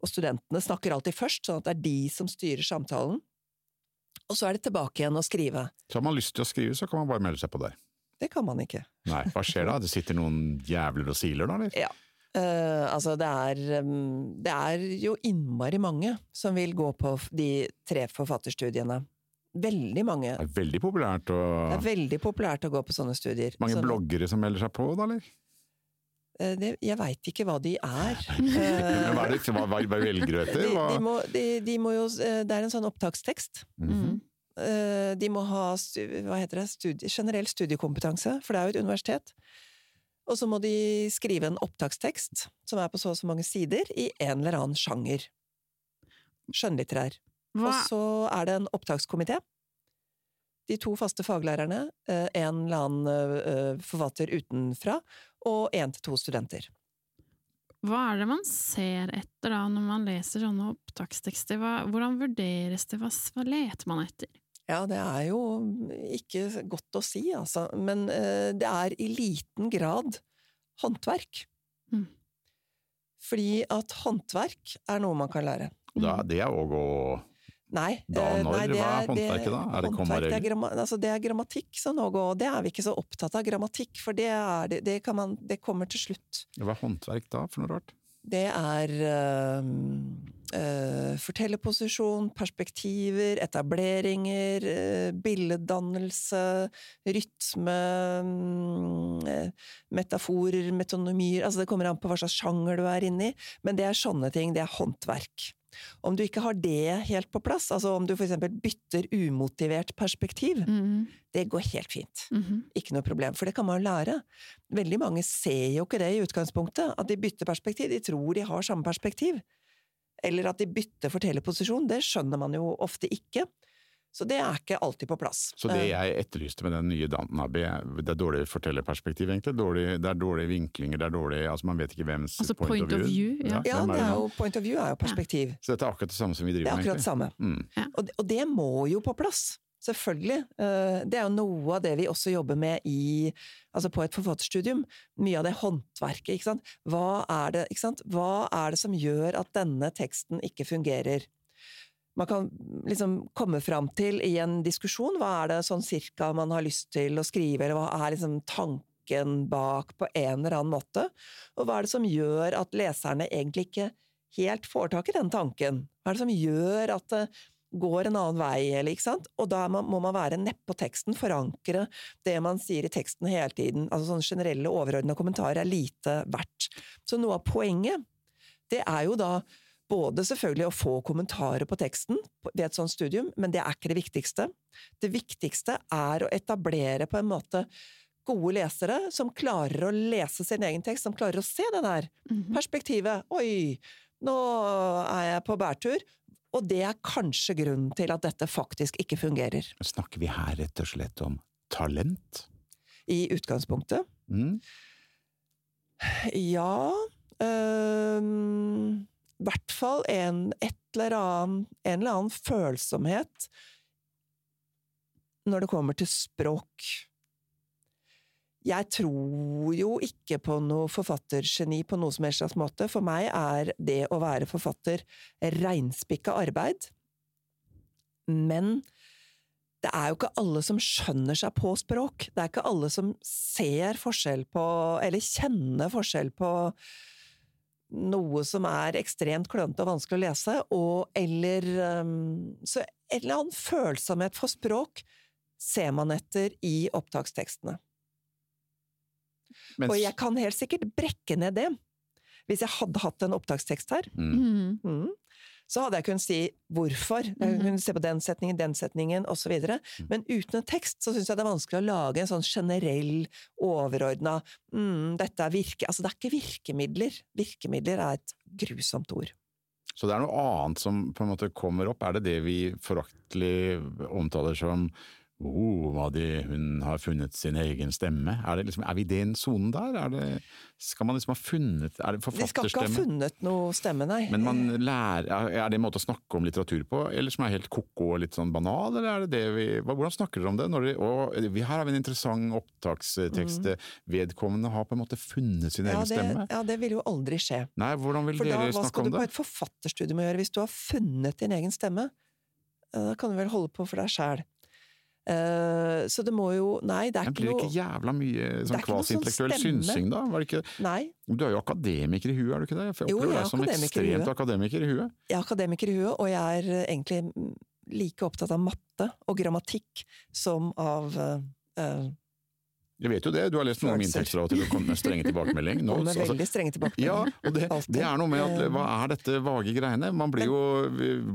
Speaker 3: Og studentene snakker alltid først, sånn at det er de som styrer samtalen. Og så er det tilbake igjen å skrive.
Speaker 1: Så har man lyst til å skrive, så kan man bare melde seg på der.
Speaker 3: Det kan man ikke.
Speaker 1: Nei, Hva skjer da? Det sitter noen jævler og siler da, eller?
Speaker 3: Ja. Uh, altså, det er, um, det er jo innmari mange som vil gå på de tre forfatterstudiene. Veldig mange.
Speaker 1: Det er veldig populært å
Speaker 3: Det er veldig populært å gå på sånne studier.
Speaker 1: Mange
Speaker 3: så,
Speaker 1: bloggere som melder seg på, da, eller?
Speaker 3: Uh, det, jeg veit ikke hva de er.
Speaker 1: Men hva, er det, hva, hva velger du etter?
Speaker 3: De, de, må, de, de, må, jo Det er en sånn opptakstekst. Mm -hmm. Eh, de må ha hva heter det, studie, generell studiekompetanse, for det er jo et universitet. Og så må de skrive en opptakstekst, som er på så og så mange sider, i en eller annen sjanger. Skjønnlitterær. Og så er det en opptakskomité. De to faste faglærerne, eh, en eller annen eh, forfatter utenfra, og én til to studenter.
Speaker 2: Hva er det man ser etter da, når man leser sånne opptakstekster? Hvordan vurderes det? Hva, hva leter man etter?
Speaker 3: Ja, det er jo ikke godt å si, altså. Men eh, det er i liten grad håndverk. Mm. Fordi at håndverk er noe man kan lære.
Speaker 1: Da, det er òg å
Speaker 3: Nei.
Speaker 1: Da,
Speaker 3: eh,
Speaker 1: når,
Speaker 3: nei, det
Speaker 1: hva er håndverket da? Er det
Speaker 3: håndverk, det, er altså, det er grammatikk, som nå går, og det er vi ikke så opptatt av. Grammatikk, for det, er, det, man, det kommer til slutt.
Speaker 1: Hva er håndverk da, for noe rart?
Speaker 3: Det er øh, fortellerposisjon, perspektiver, etableringer, øh, billeddannelse, rytme, øh, metaforer, metonomier Altså det kommer an på hva slags sjanger du er inne i, men det er sånne ting. Det er håndverk. Om du ikke har det helt på plass, altså om du eksempel bytter umotivert perspektiv, mm. det går helt fint. Mm -hmm. Ikke noe problem, for det kan man jo lære. Veldig mange ser jo ikke det i utgangspunktet, at de bytter perspektiv. De tror de har samme perspektiv. Eller at de bytter fortellerposisjon. Det skjønner man jo ofte ikke. Så det er ikke alltid på plass.
Speaker 1: Så det eh. jeg etterlyste med den nye Downton Abbey, det er dårlig fortellerperspektiv, egentlig? Dårlig, det er dårlige vinklinger, det er dårlig Altså man vet ikke hvems
Speaker 2: altså,
Speaker 1: point,
Speaker 2: point, of view.
Speaker 3: ja, ja det er jo, point of view er jo perspektiv.
Speaker 1: Ja. Så dette er akkurat det samme som vi driver
Speaker 3: med, egentlig? Det er akkurat det samme. Mm. Og, og, det må jo på plass. Selvfølgelig. Eh, det er jo noe av det vi også jobber med i, altså på et forfatterstudium. Mye av det håndverket. Ikke sant? Hva, er det, ikke sant? Hva er det som gjør at denne teksten ikke fungerer? Man kan liksom komme fram til i en diskusjon hva er det sånn cirka man har lyst til å skrive, eller hva er liksom tanken bak på en eller annen måte? Og hva er det som gjør at leserne egentlig ikke helt får tak i den tanken? Hva er det som gjør at det går en annen vei, eller ikke sant? Og da må man være nedpå teksten, forankre det man sier i teksten hele tiden. Altså sånne generelle, overordna kommentarer er lite verdt. Så noe av poenget, det er jo da både selvfølgelig å få kommentarer på teksten ved et sånt studium, men det er ikke det viktigste. Det viktigste er å etablere på en måte gode lesere som klarer å lese sin egen tekst, som klarer å se det der
Speaker 2: Mhm.
Speaker 3: perspektivet. Oi, nå er jeg på bærtur. Og det er kanskje grunnen til at dette faktisk ikke fungerer.
Speaker 1: Snakker vi her rett og slett om talent?
Speaker 3: I utgangspunktet.
Speaker 1: Mm?
Speaker 3: Ja øhm, I hvert fall en, eller annen, en eller annen følsomhet når det kommer til språk. Jeg tror jo ikke på noe forfattergeni på noe som helst slags måte. For meg er det å være forfatter reinspikka arbeid. Men det er jo ikke alle som skjønner seg på språk. Det er ikke alle som ser forskjell på, eller kjenner forskjell på noe som er ekstremt klønete og vanskelig å lese, og eller um, Så en eller annen følsomhet for språk ser man etter i opptakstekstene.
Speaker 1: Mens,
Speaker 3: Og jeg kan helt sikkert brekke ned det. Hvis jeg hadde hatt en opptakstekst her,
Speaker 1: mm.
Speaker 2: Mhm.
Speaker 3: mm, så hadde jeg kunnet si hvorfor. Jeg
Speaker 2: Mhm.
Speaker 3: kunne se på den setningen, den setningen, osv. Men uten en tekst så syns jeg det er vanskelig å lage en sånn generell, overordna mm, Dette er virke... Altså, det er ikke virkemidler. Virkemidler er et grusomt ord.
Speaker 1: Så det er noe annet som på en måte kommer opp. Er det det vi foraktelig omtaler som oh, hva de, hun har funnet sin egen stemme? Er, det liksom, er vi i den sonen der? Er det, skal man liksom ha funnet Er det
Speaker 3: De skal ikke ha funnet noe stemme, nei.
Speaker 1: Men man lærer, er det en måte å snakke om litteratur på, eller som er helt ko-ko og litt sånn banal, eller er det det vi Hvordan snakker dere om det? Når de, og, vi, her har vi en interessant opptakstekst. Vedkommende har på en måte funnet sin
Speaker 3: Mm. ja,
Speaker 1: egen
Speaker 3: det,
Speaker 1: stemme.
Speaker 3: ja, det vil jo aldri skje.
Speaker 1: Nei, hvordan vil
Speaker 3: For da,
Speaker 1: det?
Speaker 3: hva skal du på et forfatterstudium å gjøre hvis du har funnet din egen stemme? Da kan du vel holde på for deg sjæl. Så det må jo Nei, det er ikke noe
Speaker 1: blir det ikke jævla mye sånn
Speaker 3: ikke noe sånn
Speaker 1: synsing, da? Var det ikke,
Speaker 3: Nei.
Speaker 1: du er jo akademiker i huet, er du ikke det? Jeg jeg
Speaker 3: Jo,
Speaker 1: opplever
Speaker 3: jeg
Speaker 1: deg som ekstremt akademiker i huet.
Speaker 3: Jeg er akademiker i huet, og jeg er eh, egentlig like opptatt av matte og grammatikk som av uh, eh,
Speaker 1: Jeg vet jo det, du har lest noe om mine av til å komme med strenge tilbakemelding. Nå,
Speaker 3: med
Speaker 1: altså,
Speaker 3: veldig strenge
Speaker 1: ja, og det, det er noe med at
Speaker 3: Eh,
Speaker 1: hva er dette vage greiene? Man blir jo,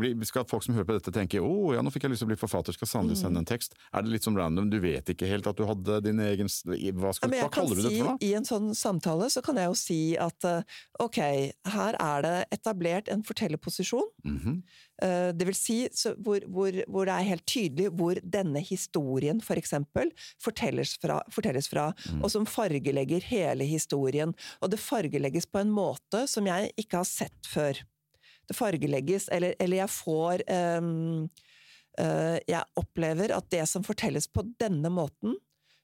Speaker 1: vi Skal folk som hører på dette tenke å ja, nå fikk jeg lyst til å bli forfatter, skal sannelig sende en tekst. Er det litt sånn random, du vet ikke helt at du hadde din egen Hva, skal,
Speaker 3: ja,
Speaker 1: hva kaller du
Speaker 3: si,
Speaker 1: dette for noe?
Speaker 3: I en sånn samtale så kan jeg jo si at eh, ok, her er det etablert en fortellerposisjon.
Speaker 1: Mm
Speaker 3: Eh, Det vil si så hvor, hvor, hvor det er helt tydelig hvor denne historien, for eksempel, fortelles fra, fortelles fra
Speaker 1: Mm.
Speaker 3: og som fargelegger hele historien. Og det fargelegges på en måte som jeg ikke har sett før. Det fargelegges, eller, eller jeg får um, uh, Jeg opplever at det som fortelles på denne måten,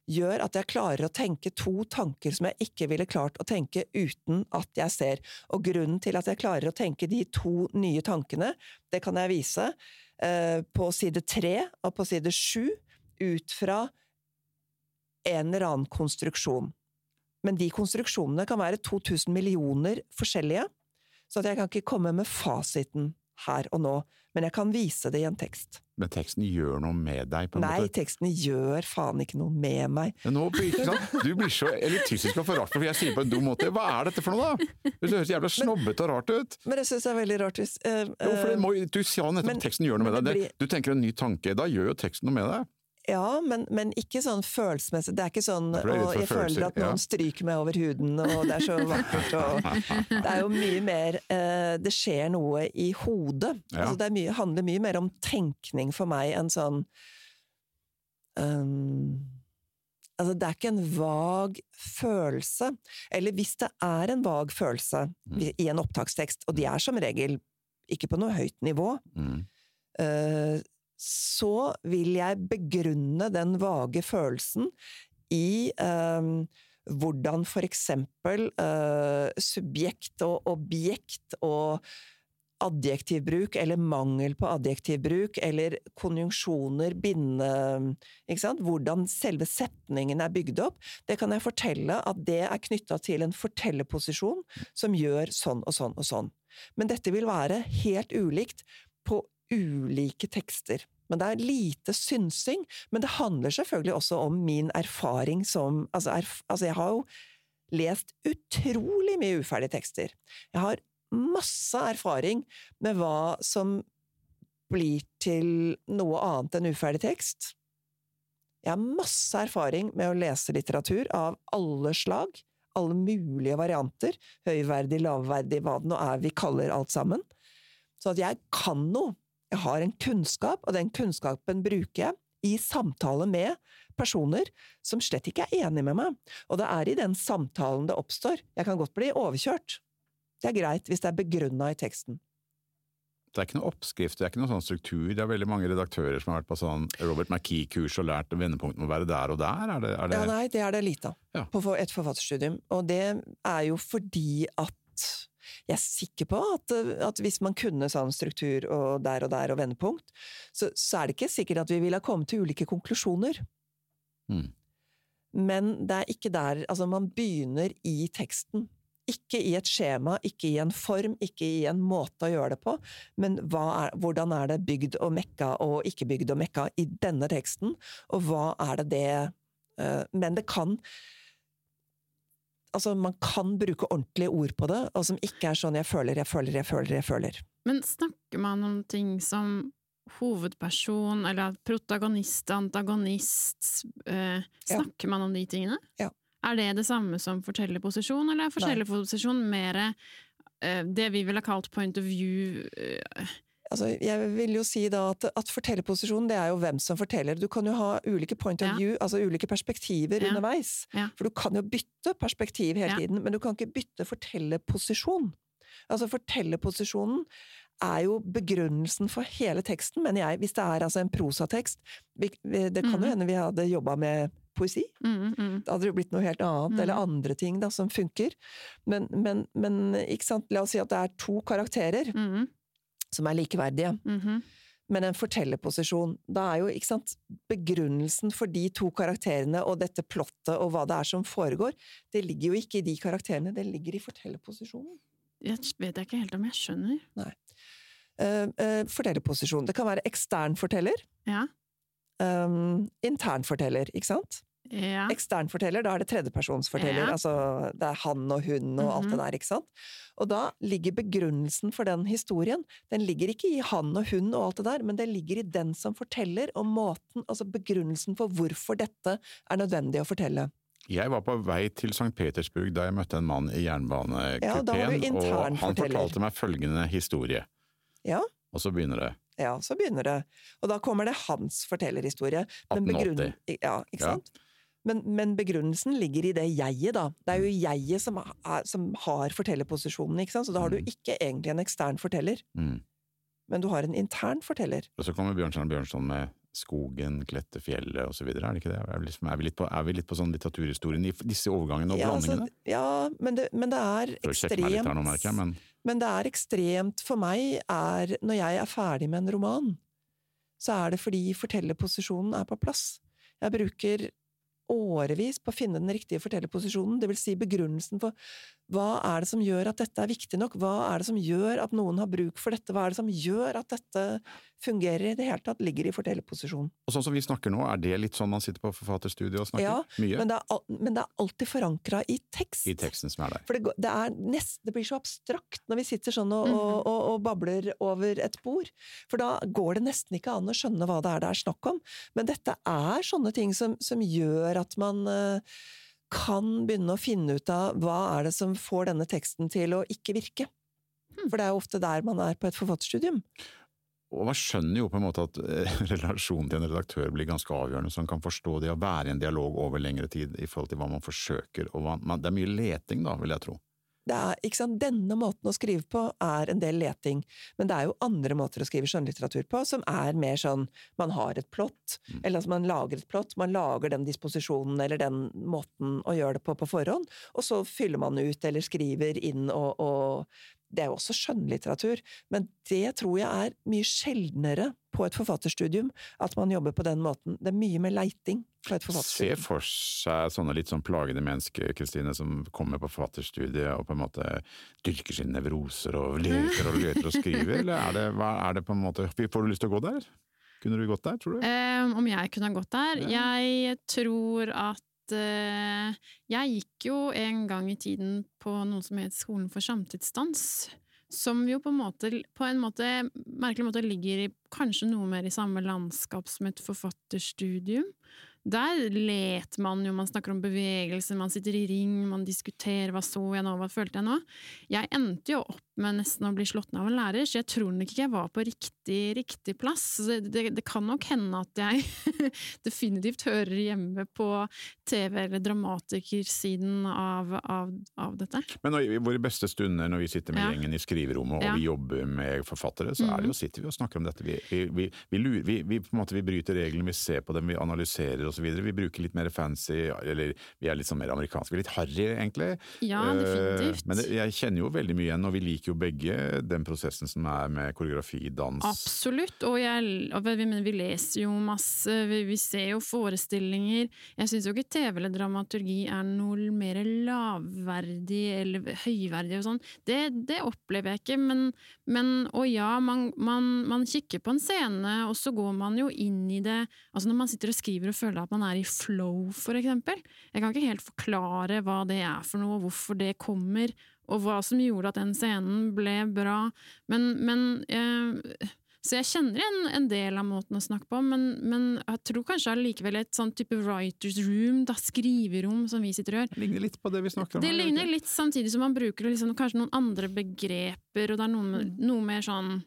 Speaker 3: gjør at jeg klarer å tenke to tanker som jeg ikke ville klart å tenke uten at jeg ser. Og grunnen til at jeg klarer å tenke de to nye tankene, det kan jeg vise eh, på side tre og på side sju, ut fra en eller annen konstruksjon. Men de konstruksjonene kan være 2000 millioner forskjellige, så jeg kan ikke komme med fasiten her og nå, men jeg kan vise det i en tekst.
Speaker 1: Men teksten gjør noe med deg, på en
Speaker 3: Nei,
Speaker 1: måte?
Speaker 3: teksten gjør faen ikke noe med meg.
Speaker 1: Men nå, blir- ikke sant? Du blir så elitistisk og foraktfull, for jeg sier på en dum måte. Hva er dette for noe, da? Det høres jævla snobbete og rart ut.
Speaker 3: Men jeg syns det er veldig rart hvis uh,
Speaker 1: Jo, for det
Speaker 3: eh,
Speaker 1: må, du sa nettopp
Speaker 3: men-
Speaker 1: teksten gjør noe med deg.
Speaker 3: det
Speaker 1: Det, du tenker en ny tanke, da gjør jo teksten noe med deg.
Speaker 3: Ja, men, men ikke sånn følelsesmessig. Det er ikke sånn
Speaker 1: er
Speaker 3: og jeg føler at noen
Speaker 1: ja.
Speaker 3: stryker meg over huden, og det er så vakkert og Det er jo mye mer eh, Det skjer noe i hodet.
Speaker 1: Ja.
Speaker 3: Altså, det mye, handler mye mer om tenkning for meg enn sånn um, Altså, det er ikke en vag følelse. Eller hvis det er en vag følelse
Speaker 1: Mm.
Speaker 3: i- en opptakstekst, og de er som regel ikke på noe høyt nivå,
Speaker 1: Mm.
Speaker 3: eh, så vil jeg begrunne den vage følelsen i eh, hvordan for eksempel eh, subjekt og objekt og adjektivbruk eller mangel på adjektivbruk, eller konjunksjoner, binde... Ikke sant? Hvordan selve setningen er bygd opp. Det kan jeg fortelle at det er knytta til en fortellerposisjon som gjør sånn og sånn og sånn. Men dette vil være helt ulikt på ulike tekster. Men det er lite synsing. Men det handler selvfølgelig også om min erfaring som Altså, erf altså jeg har jo lest utrolig mye uferdige tekster. Jeg har masse erfaring med hva som blir til noe annet enn uferdig tekst. Jeg har masse erfaring med å lese litteratur av alle slag, alle mulige varianter, høyverdig, lavverdig, hva det nå er vi kaller alt sammen. Så at jeg kan noe. Jeg har en kunnskap, og den kunnskapen bruker jeg i samtale med personer som slett ikke er enig med meg. Og det er i den samtalen det oppstår. Jeg kan godt bli overkjørt. Det er greit hvis det er begrunna i teksten.
Speaker 1: Det er ikke noe oppskrift, det er ikke noe sånn struktur. Det er veldig mange redaktører som har vært på sånn Robert McKee-kurs og lært at vendepunktet må være der og der. Er det, er det...
Speaker 3: Ja, nei, det er det lite av
Speaker 1: Ja.
Speaker 3: på et forfatterstudium. Og det er jo fordi at jeg er sikker på at, at hvis man kunne sånn struktur og der og der og vendepunkt, så, så er det ikke sikkert at vi ville ha kommet til ulike konklusjoner.
Speaker 1: Mm.
Speaker 3: Men det er ikke der Altså, man begynner i teksten. Ikke i et skjema, ikke i en form, ikke i en måte å gjøre det på, men er, hvordan er det bygd og mekka og ikke bygd og mekka i denne teksten, og hva er det det eh, Men det kan Altså, man kan bruke ordentlige ord på det, og som ikke er sånn 'jeg føler, jeg føler, jeg føler', jeg føler.
Speaker 2: Men snakker man om ting som hovedperson, eller protagonist, antagonist eh, Snakker man om de tingene?
Speaker 3: Ja.
Speaker 2: Er det det samme som fortellerposisjon, eller er fortellerposisjon mer eh, det vi ville kalt point of view? Eh,
Speaker 3: Altså, jeg vil jo si da at, at fortellerposisjonen, det er jo hvem som forteller. Du kan jo ha ulike point of
Speaker 2: Ja.
Speaker 3: view, altså ulike perspektiver
Speaker 2: Ja.
Speaker 3: underveis.
Speaker 2: Ja.
Speaker 3: For du kan jo bytte perspektiv hele tiden, men du kan ikke bytte fortellerposisjon. Altså fortellerposisjonen er jo begrunnelsen for hele teksten, mener jeg, hvis det er altså en prosatekst. Det kan jo
Speaker 2: Mhm.
Speaker 3: hende vi hadde jobba med poesi.
Speaker 2: mm, mm,
Speaker 3: Da hadde det jo blitt noe helt annet,
Speaker 2: mm.
Speaker 3: eller andre ting da, som funker. Men, men, men ikke sant, la oss si at det er to karakterer
Speaker 2: mm,
Speaker 3: som er likeverdige.
Speaker 2: mhm.
Speaker 3: Men en fortellerposisjon, da er jo ikke sant, begrunnelsen for de to karakterene og dette plottet og hva det er som foregår, det ligger jo ikke i de karakterene, det ligger i fortellerposisjonen.
Speaker 2: Jeg vet jeg ikke helt om jeg skjønner.
Speaker 3: Uh, uh, fortellerposisjon. Det kan være ekstern forteller,
Speaker 2: Ja.
Speaker 3: um, intern forteller, ikke sant?
Speaker 2: Ja.
Speaker 3: Ekstern forteller, da er det tredjepersonsforteller,
Speaker 2: Ja.
Speaker 3: altså det er han og hun og alt det
Speaker 2: Mhm.
Speaker 3: der, ikke sant? Og da ligger begrunnelsen for den historien, den ligger ikke i han og hun og alt det der, men det ligger i den som forteller, og måten, altså begrunnelsen for hvorfor dette er nødvendig å fortelle.
Speaker 1: Jeg var på vei til St. Petersburg da jeg møtte en mann i jernbanekupeen,
Speaker 3: ja,
Speaker 1: og han
Speaker 3: forteller.
Speaker 1: fortalte meg følgende historie.
Speaker 3: Ja.
Speaker 1: Og så begynner det.
Speaker 3: Ja, så begynner det. Og da kommer det hans fortellerhistorie.
Speaker 1: 1880.
Speaker 3: begrunn- Ja, ikke
Speaker 1: Ja.
Speaker 3: Men, men begrunnelsen ligger i det jeget, da. Det er jo jeget som, er, som har fortellerposisjonen, ikke sant? Så da har du
Speaker 1: Mm.
Speaker 3: ikke egentlig en ekstern forteller,
Speaker 1: Mm.
Speaker 3: men du har en intern forteller.
Speaker 1: Og så kommer Bjørnstjerne Bjørnson med skogen, klette fjellet videre, er det ikke det? Er vi, liksom, er vi, litt, på, er vi litt på sånn litteraturhistorien i disse overgangene og
Speaker 3: Ja, altså, ja, men det, men det er
Speaker 1: her nå,
Speaker 3: ekstremt
Speaker 1: jeg, men
Speaker 3: Men det er ekstremt for meg, er når jeg er ferdig med en roman, så er det fordi fortellerposisjonen er på plass. Jeg bruker årevis på å finne den riktige fortellerposisjonen, vil si begrunnelsen for hva er det som gjør at dette er viktig nok, hva er det som gjør at noen har bruk for dette, hva er det som gjør at dette fungerer i det hele tatt, ligger i fortellerposisjonen.
Speaker 1: Og sånn som vi snakker nå, er det litt sånn man sitter på forfatterstudiet og snakker?
Speaker 3: Ja,
Speaker 1: Mye?
Speaker 3: Men det er, men det er alltid forankra i tekst.
Speaker 1: I teksten som er der.
Speaker 3: For det, det, er nest, det blir så abstrakt når vi sitter sånn og,
Speaker 2: Mhm.
Speaker 3: og, og, og babler over et bord. For da går det nesten ikke an å skjønne hva det er det er snakk om. Men dette er sånne ting som, som gjør at man eh, kan begynne å finne ut av hva er det som får denne teksten til å ikke virke.
Speaker 2: Hmm.
Speaker 3: For det er jo ofte der man er på et forfatterstudium.
Speaker 1: Og man skjønner jo på en måte at eh, relasjonen til en redaktør blir ganske avgjørende, så man kan forstå det å være i en dialog over lengre tid i forhold til hva man forsøker. Og hva, man, det er mye leting da, vil jeg tro.
Speaker 3: Det er? Denne måten å skrive på er en del leting, men det er jo andre måter å skrive skjønnlitteratur på som er mer sånn man har et plott,
Speaker 1: Mm.
Speaker 3: eller altså man lager et plott, man lager den disposisjonen eller den måten å gjøre det på på forhånd, og så fyller man ut eller skriver inn og, og Det er jo også skjønnlitteratur, men det tror jeg er mye sjeldnere på et forfatterstudium, at man jobber på den måten. Det er mye mer leiting på et forfatterstudium.
Speaker 1: Se for seg sånne litt sånn plagede mennesker, Kristine, som kommer på forfatterstudiet og på en måte dyrker sine nevroser og leter og leter og skriver, eller er det, hva, er det på en måte Får du lyst til å gå der? Kunne du gått der, tror du?
Speaker 2: Um, om jeg kunne ha gått der?
Speaker 1: Ja.
Speaker 2: Jeg tror at Jeg gikk jo en gang i tiden på noe som het Skolen for samtidsdans. Som jo på en måte, på en måte, merkelig måte ligger i kanskje noe mer i samme landskap som et forfatterstudium. Der let man jo, man snakker om bevegelse, man sitter i ring, man diskuterer hva så jeg nå, hva følte jeg nå. Jeg endte jo opp med nesten å bli slått ned av en lærer, så jeg tror nok ikke jeg var på riktig, riktig plass. Det, det, kan nok hende at jeg definitivt hører hjemme på TV- eller dramatikersiden av, av, av dette.
Speaker 1: Men når, i våre beste stunder når vi sitter med
Speaker 2: Ja.
Speaker 1: gjengen i skriverommet og
Speaker 2: Ja.
Speaker 1: vi jobber med forfattere, så er det jo, sitter vi og snakker om dette. Vi, vi, vi, lurer, vi, vi, på en måte, vi bryter reglene, vi ser på dem, vi analyserer osv. Vi bruker litt mer fancy, eller vi er litt sånn mer amerikanske. Vi er litt harry, egentlig.
Speaker 2: Ja,
Speaker 1: Eh,
Speaker 2: definitivt.
Speaker 1: Men det, jeg kjenner jo veldig mye igjen, og vi liker jo begge den prosessen som er med koreografi, dans.
Speaker 2: Absolutt, og, jeg, men vi leser jo masse, vi, vi ser jo forestillinger. Jeg syns jo ikke TV eller dramaturgi er noe mer lavverdig eller høyverdig og sånn. Det, det opplever jeg ikke, men, men og ja, man, man, man kikker på en scene, og så går man jo inn i det Altså når man sitter og skriver og føler at man er i flow, for eksempel. Jeg kan ikke helt forklare hva det er for noe, hvorfor det kommer, og hva som gjorde at den scenen ble bra, men, men eh, så jeg kjenner igjen en del av måten å snakke på, men, men jeg tror kanskje allikevel et sånn type writers room, da, skriverom, som vi sitter og gjør.
Speaker 1: Det ligner litt på det vi snakker om.
Speaker 2: Det ligner litt samtidig som man bruker liksom, kanskje noen andre begreper, og det er noe, noe mer sånn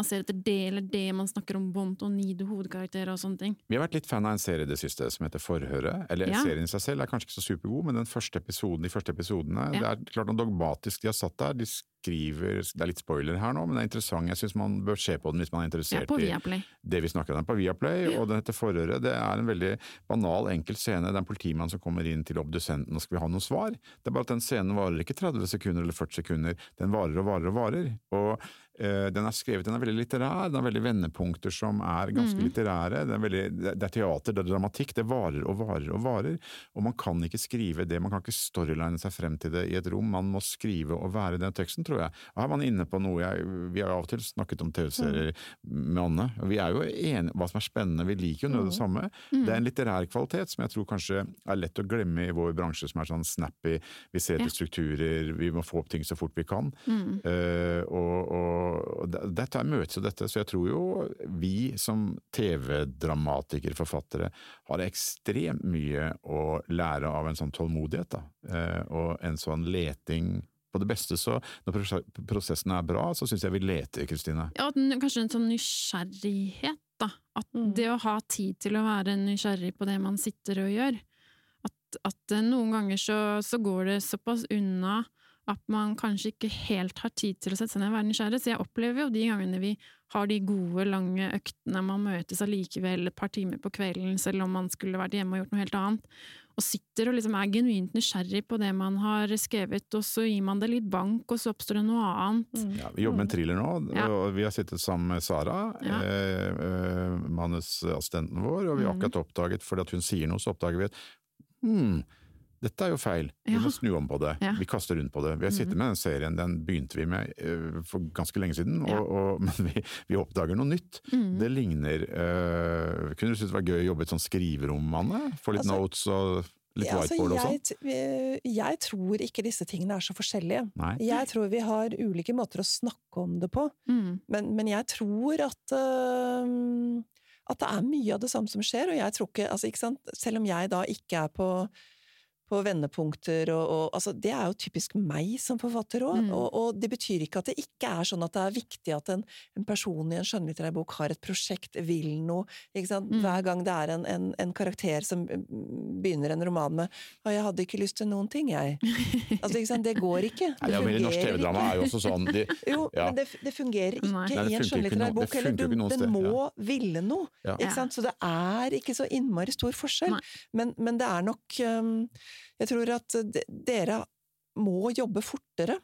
Speaker 2: man ser etter det eller det, man snakker om Bont og Nido, hovedkarakterer og sånne ting.
Speaker 1: Vi har vært litt fan av en serie i det siste som heter Forhøret. Eller
Speaker 2: Ja.
Speaker 1: serien i seg selv er kanskje ikke så supergod, men den første episoden, de første episodene
Speaker 2: Ja.
Speaker 1: Det er klart noe dogmatisk de har satt der. De skriver Det er litt spoiler her nå, men det er interessant. Jeg syns man bør se på den hvis man er
Speaker 2: Ja,
Speaker 1: interessert
Speaker 2: på
Speaker 1: i det vi snakker om på Viaplay, og den heter Forhøret. Det er en veldig banal, enkel scene. Det er en politimann som kommer inn til obdusenten og skal vi ha noen svar. Det er bare at den scenen varer ikke 30 sekunder eller 40 sekunder, den varer og varer og varer. Og den er skrevet, den er veldig litterær, den har veldig vendepunkter som er ganske litterære. Det er, veldig, det er teater, det er dramatikk, det varer og varer og varer. Og man kan ikke skrive det, man kan ikke storyline seg frem til det i et rom, man må skrive og være den teksten, tror jeg. Og her er man inne på noe jeg, Vi har av og til snakket om TV-serier med Anne, og vi er jo enige hva som er spennende, vi liker jo noe av det samme. Det er en litterær kvalitet som jeg tror kanskje er lett å glemme i vår bransje, som er sånn snappy, vi ser
Speaker 2: Ja.
Speaker 1: strukturer, vi må få opp ting så fort vi kan. Eh, og, og, og dette er møtes og dette, så jeg tror jo vi som TV-dramatikere, forfattere, har ekstremt mye å lære av en sånn tålmodighet, da. Eh, og en sånn leting på det beste, så når prosessen er bra, så syns jeg vi leter, Kristine.
Speaker 2: Ja, kanskje en sånn nysgjerrighet, da. At
Speaker 3: Mm.
Speaker 2: det å ha tid til å være nysgjerrig på det man sitter og gjør. At, at eh, noen ganger så, så går det såpass unna at man kanskje ikke helt har tid til å sette seg ned og være nysgjerrig. Så jeg opplever jo de gangene vi har de gode, lange øktene, man møtes allikevel et par timer på kvelden, selv om man skulle vært hjemme og gjort noe helt annet, og sitter og liksom er genuint nysgjerrig på det man har skrevet, og så gir man det litt bank, og så oppstår det noe annet.
Speaker 1: Ja, vi jobber med en thriller nå,
Speaker 2: Ja.
Speaker 1: og vi har sittet sammen med Sara,
Speaker 2: Ja.
Speaker 1: eh, eh, manusassistenten vår, og vi har
Speaker 2: Mhm.
Speaker 1: akkurat oppdaget, fordi at hun sier noe, så oppdager vi at hmm, dette er jo feil, vi
Speaker 2: Ja.
Speaker 1: må snu om på det,
Speaker 2: Ja.
Speaker 1: vi kaster rundt på det. Vi har sittet
Speaker 2: Mhm.
Speaker 1: med den serien, den begynte vi med eh, for ganske lenge siden,
Speaker 2: Ja.
Speaker 1: og, og, men vi, vi oppdager noe nytt.
Speaker 2: Mm.
Speaker 1: Det ligner øh, Kunne du synes det var gøy å jobbe i et sånt skriverom, Anne? Få litt
Speaker 3: Altså,
Speaker 1: notes og litt
Speaker 3: Ja, altså,
Speaker 1: whiteboard og sånn?
Speaker 3: jeg tror ikke disse tingene er så forskjellige.
Speaker 1: Nei?
Speaker 3: Jeg tror vi har ulike måter å snakke om det på,
Speaker 2: Mm.
Speaker 3: men, men jeg tror at øh, at det er mye av det samme som skjer, og jeg tror ikke, altså, ikke sant? Selv om jeg da ikke er på, på vendepunkter og, og altså, Det er jo typisk meg som forfatter òg,
Speaker 2: Mm.
Speaker 3: og, og det betyr ikke at det ikke er sånn at det er viktig at en, en person i en skjønnlitterær bok har et prosjekt, vil noe. Ikke sant?
Speaker 2: Mm.
Speaker 3: Hver gang det er en, en, en karakter som mm, begynner en roman med 'Å, jeg hadde ikke lyst til noen ting, jeg'. Altså, ikke sant? Det går ikke.
Speaker 1: Det ja, i norsk TV-drama er jo også sånn de,
Speaker 3: Jo,
Speaker 1: Ja.
Speaker 3: men det, det fungerer ikke
Speaker 2: Nei.
Speaker 3: I en skjønnlitterær bok. Eller du, den
Speaker 1: må
Speaker 3: må ville noe. Ikke sant? Så det er ikke så innmari stor forskjell. Men, men det er nok um, Jeg tror at dere må jobbe fortere.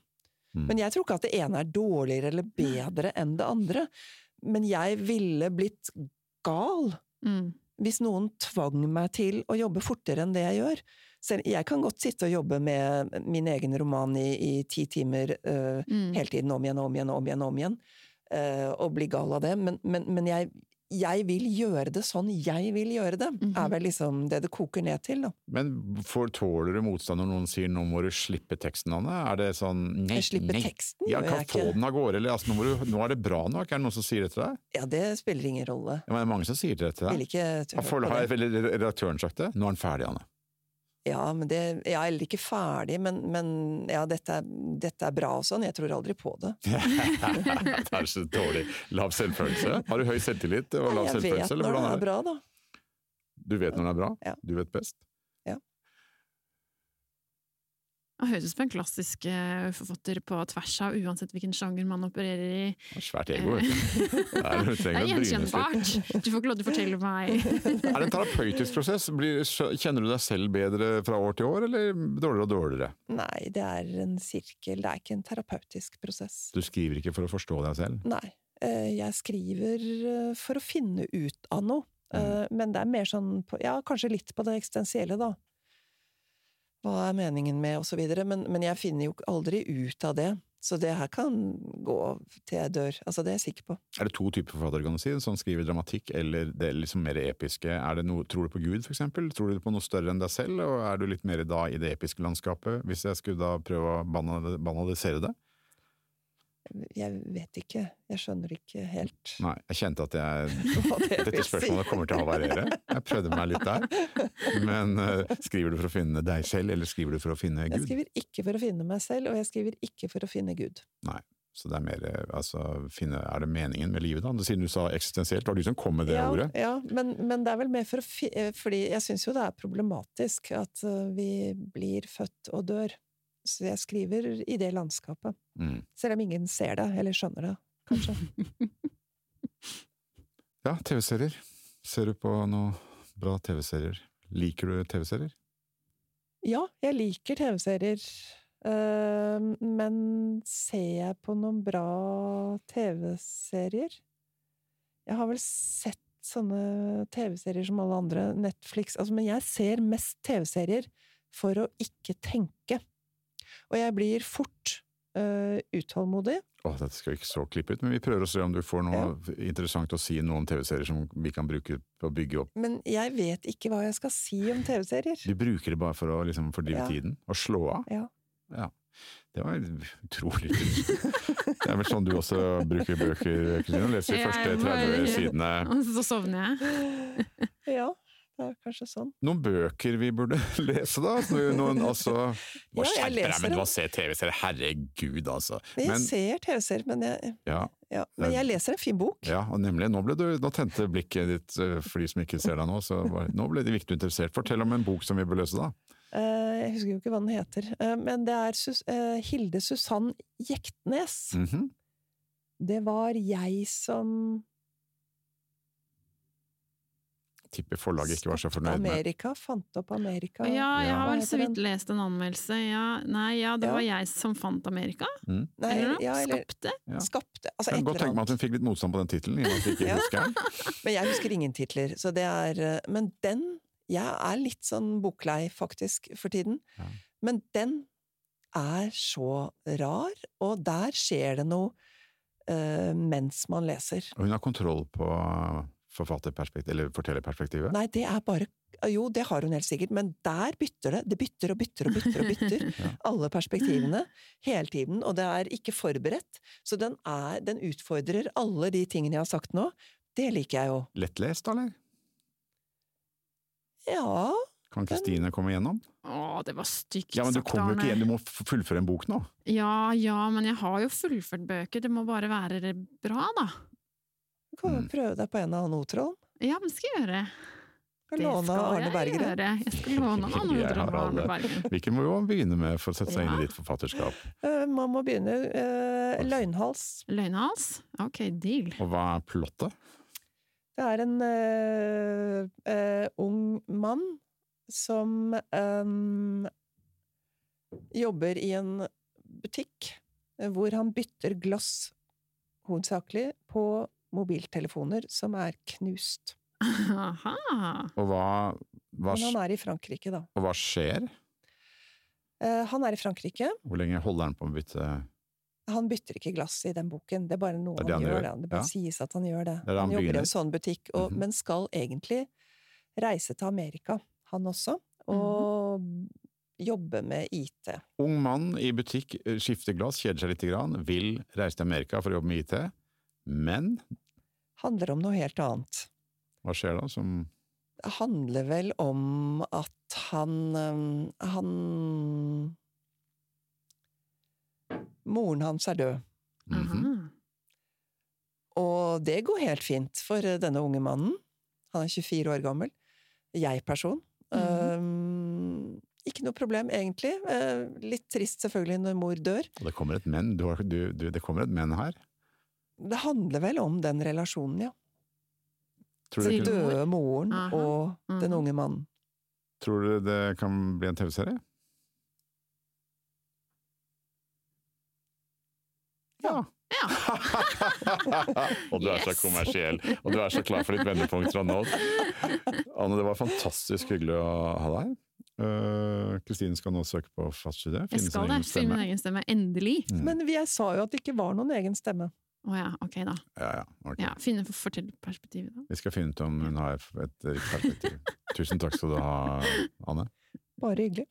Speaker 1: Mm.
Speaker 3: Men jeg tror ikke at det ene er dårligere eller bedre enn det andre. Men jeg ville blitt gal
Speaker 2: Mm.
Speaker 3: hvis noen tvang meg til å jobbe fortere enn det jeg gjør. Selv, jeg kan godt sitte og jobbe med min egen roman i, i ti timer uh,
Speaker 2: Mm.
Speaker 3: hele tiden, om igjen, om igjen, om igjen, om igjen, Uh, og bli gal av det. Men, men, men jeg, jeg vil gjøre det sånn jeg vil gjøre det,
Speaker 2: Mhm.
Speaker 3: er vel liksom det det koker ned til. Da.
Speaker 1: Men for, tåler du motstand når noen sier 'nå må du slippe teksten', Anne? Er det sånn nei,
Speaker 3: Jeg slipper
Speaker 1: nei.
Speaker 3: teksten,
Speaker 1: Ja, kan
Speaker 3: jeg
Speaker 1: få
Speaker 3: ikke.
Speaker 1: den av gårde, eller altså, nå, må du, 'nå er det bra nok', er det noen som sier det til deg?
Speaker 3: Ja, det spiller ingen rolle.
Speaker 1: Ja, men det er mange som sier det til
Speaker 3: Jeg vil ikke
Speaker 1: tørre
Speaker 3: på det.
Speaker 1: Har redaktøren sagt det? 'Nå er den ferdig, Anne'.
Speaker 3: Ja, men det, jeg er heller ikke ferdig, men, men ja, dette er, dette er bra og sånn. Jeg tror aldri på det.
Speaker 1: det er så dårlig. Lav selvfølelse. Har du høy selvtillit og lav selvfølelse?
Speaker 3: jeg vet når det er bra, da.
Speaker 1: Du vet når det er bra?
Speaker 3: Ja.
Speaker 1: Du vet best?
Speaker 2: Det høres ut som en klassisk eh, forfatter på tvers av, uansett hvilken sjanger man opererer i.
Speaker 1: Det er Svært ego, vet du.
Speaker 2: Det er gjenkjennbart! Du får ikke lov til å fortelle meg.
Speaker 1: Er det en terapeutisk prosess? Kjenner du deg selv bedre fra år til år, eller dårligere og dårligere?
Speaker 3: Nei, det er en sirkel, det er ikke en terapeutisk prosess.
Speaker 1: Du skriver ikke for å forstå deg selv?
Speaker 3: Nei. eh, Jeg skriver eh, for å finne ut av noe.
Speaker 1: Mm.
Speaker 3: Eh, Men det er mer sånn Ja, kanskje litt på det eksistensielle, da. Hva er meningen med, og så videre. Men, men jeg finner jo aldri ut av det. Så det her kan gå til jeg dør. Altså, det er jeg sikker på.
Speaker 1: Er det to typer forfattere, kan du si? Som skriver dramatikk eller det liksom mer episke? Er det noe, tror du på Gud, eksempel? Tror du på noe større enn deg selv, og er du litt mer da i det episke landskapet, hvis jeg skulle da prøve å banalisere det?
Speaker 3: Jeg vet ikke. Jeg skjønner ikke helt
Speaker 1: Nei, jeg kjente at jeg
Speaker 3: det
Speaker 1: Dette spørsmålet kommer til å havarere. Jeg prøvde meg litt der. Men eh, skriver du for å finne deg selv, eller skriver du for å finne Gud?
Speaker 3: Jeg skriver ikke for å finne meg selv, og jeg skriver ikke for å finne Gud. Nei.
Speaker 1: Så det er mer eh, altså, finne, Er det meningen med livet, da? Siden du sa eksistensielt, var det du som kom med det
Speaker 3: ja,
Speaker 1: ordet.
Speaker 3: Ja, men, men det er vel mer for å fi eh, Fordi jeg syns jo det er problematisk at vi blir født og dør. Så jeg skriver i det landskapet.
Speaker 1: Mm.
Speaker 3: Selv om ingen ser det, eller skjønner det, kanskje.
Speaker 1: Ja, TV-serier. Ser du på noe bra TV-serier? Liker du TV-serier?
Speaker 3: Ja, jeg liker TV-serier. Eh, men ser jeg på noen bra TV-serier? Jeg har vel sett sånne TV-serier som alle andre, Netflix altså, Men jeg ser mest TV-serier for å ikke tenke. Og jeg blir fort uh, utålmodig.
Speaker 1: Åh, dette skal vi ikke så klippe ut, men vi prøver å se om du får noe interessant å si noe om TV-serier som vi kan bruke på å bygge opp.
Speaker 3: Men jeg vet ikke hva jeg skal si om TV-serier.
Speaker 1: Du bruker det bare for å liksom, fordrive
Speaker 3: Ja.
Speaker 1: tiden, og slå av.
Speaker 3: Ja.
Speaker 1: Ja. Det var utrolig. Det er vel sånn du også bruker bøker, Kristine? Leser de første
Speaker 2: bare-
Speaker 1: 30 sidene.
Speaker 2: Og så sovner jeg.
Speaker 3: Ja, det er kanskje sånn.
Speaker 1: Noen bøker vi burde lese, da? Noen, altså Må
Speaker 3: Ja,
Speaker 1: skjerpe deg,
Speaker 3: leser
Speaker 1: men du
Speaker 3: dem.
Speaker 1: må se TV-serier! Herregud, altså.
Speaker 3: Men jeg ser TV-serier, men, jeg,
Speaker 1: ja,
Speaker 3: ja, men jeg leser en fin bok.
Speaker 1: ja, og nemlig. Nå, du, nå tente blikket ditt, eh, for de som ikke ser deg nå, så bare, nå ble de viktig interessert. Fortell om en bok som vi bør løse, da.
Speaker 3: Eh, jeg husker jo ikke hva den heter, eh, men det er Sus Hilde Susann Jektnes.
Speaker 1: Mhm.
Speaker 3: Det var jeg som
Speaker 1: Tipper forlaget ikke var så fornøyd med
Speaker 3: Amerika, fant opp Amerika.
Speaker 2: Ja, jeg har vel så vidt lest en anmeldelse. Ja, nei, ja, det
Speaker 3: Ja.
Speaker 2: var jeg som fant Amerika.
Speaker 1: mm.
Speaker 3: Nei,
Speaker 2: eller noe?
Speaker 3: ja, eller
Speaker 2: Skapte.
Speaker 1: Ja.
Speaker 3: skapte. Altså
Speaker 1: Jeg kan godt tenke meg at hun fikk litt motstand på den tittelen, i og med at jeg ikke
Speaker 3: Ja.
Speaker 1: husker den.
Speaker 3: Men jeg husker ingen titler, så det er eh, Men den Jeg er litt sånn boklei, faktisk, for tiden.
Speaker 1: Ja.
Speaker 3: Men den er så rar, og der skjer det noe uh, mens man leser.
Speaker 1: Og hun har kontroll på forfatterperspektiv, eller fortellerperspektivet.
Speaker 3: Nei, det er bare Jo, det har hun helt sikkert, men der bytter det. Det bytter og bytter og bytter. og bytter.
Speaker 1: Ja.
Speaker 3: Alle perspektivene. Hele tiden. Og det er ikke forberedt. Så den, er, den utfordrer alle de tingene jeg har sagt nå. Det liker jeg jo.
Speaker 1: Lettlest, eller?
Speaker 3: Ja
Speaker 1: Kan Kristine komme igjennom?
Speaker 2: Å, det var stygt
Speaker 1: Ja, men du kommer jo ikke igjen, du må fullføre en bok nå.
Speaker 2: Ja ja, men jeg har jo fullført bøker, det må bare være bra, da.
Speaker 3: Du kan jo
Speaker 1: Mm.
Speaker 3: prøve deg på en av Anne.
Speaker 2: Ja, men det skal jeg gjøre.
Speaker 3: Kan
Speaker 2: Det
Speaker 3: låne
Speaker 2: skal
Speaker 3: Arne
Speaker 2: jeg gjøre. Jeg skal låne Anne
Speaker 1: har
Speaker 2: og Arne
Speaker 1: alle-
Speaker 2: Bergen.
Speaker 1: Hvilken må man begynne med for å sette seg inn i ditt forfatterskap.
Speaker 3: Uh, Man må begynne uh, Løgnhals.
Speaker 2: Løgnhals? Ok, deal.
Speaker 1: Og hva er plottet?
Speaker 3: Det er en uh, uh, ung mann som um, jobber i en butikk hvor han bytter glass, hovedsakelig, på mobiltelefoner som er knust.
Speaker 2: Aha.
Speaker 1: Og hva, hva,
Speaker 3: Men han er i Frankrike, da.
Speaker 1: og hva skjer?
Speaker 3: Eh, Han er i Frankrike.
Speaker 1: Hvor lenge holder han på å bytte
Speaker 3: Han bytter ikke glass i den boken, det er bare noe
Speaker 1: Det er det
Speaker 3: han,
Speaker 1: han
Speaker 3: gjør.
Speaker 1: gjør.
Speaker 3: Det bare
Speaker 1: ja.
Speaker 3: sies at han gjør det.
Speaker 1: Det er
Speaker 3: han
Speaker 1: han
Speaker 3: jobber i en sånn butikk, og,
Speaker 1: Mhm.
Speaker 3: men skal egentlig reise til Amerika, han også, og jobbe med IT.
Speaker 1: Ung mann i butikk, eh, skifter glass, kjeder seg lite grann, vil reise til Amerika for å jobbe med IT, men
Speaker 3: Handler om noe helt annet.
Speaker 1: hva skjer da? Som
Speaker 3: Det handler vel om at han Han Moren hans er død.
Speaker 1: Mm
Speaker 2: -hmm.
Speaker 3: Og det går helt fint for eh, denne unge mannen. Han er 24 år gammel. Jeg-person. Øhm, ikke noe problem, egentlig. Uh, litt trist selvfølgelig når mor dør.
Speaker 1: Og det kommer et men, du, har- du, du, det kommer et men her.
Speaker 3: Det handler vel om den relasjonen, ja.
Speaker 1: Tror du,
Speaker 2: Til-
Speaker 3: Døde moren
Speaker 2: Aha.
Speaker 3: og den
Speaker 2: Mhm.
Speaker 3: unge mannen.
Speaker 1: tror du det kan bli en TV-serie?
Speaker 3: Ja.
Speaker 2: Ja.
Speaker 1: og du er så kommersiell, og du er så klar for ditt vendepunkt fra nå. Anne, det var fantastisk hyggelig å ha deg her. Eh, Kristine skal nå søke på faststudiet.
Speaker 2: Jeg
Speaker 1: finne sin.
Speaker 2: Finne min egen stemme. Endelig.
Speaker 1: Mm.
Speaker 3: Men jeg sa jo at det ikke var noen egen stemme.
Speaker 2: Å ja, ok da.
Speaker 1: Ja, ja, okay.
Speaker 2: Ja, finne fortellerperspektivet, da.
Speaker 1: Vi skal finne ut om hun har et riktig perspektiv. Tusen takk skal du ha, Anne.
Speaker 3: Bare hyggelig.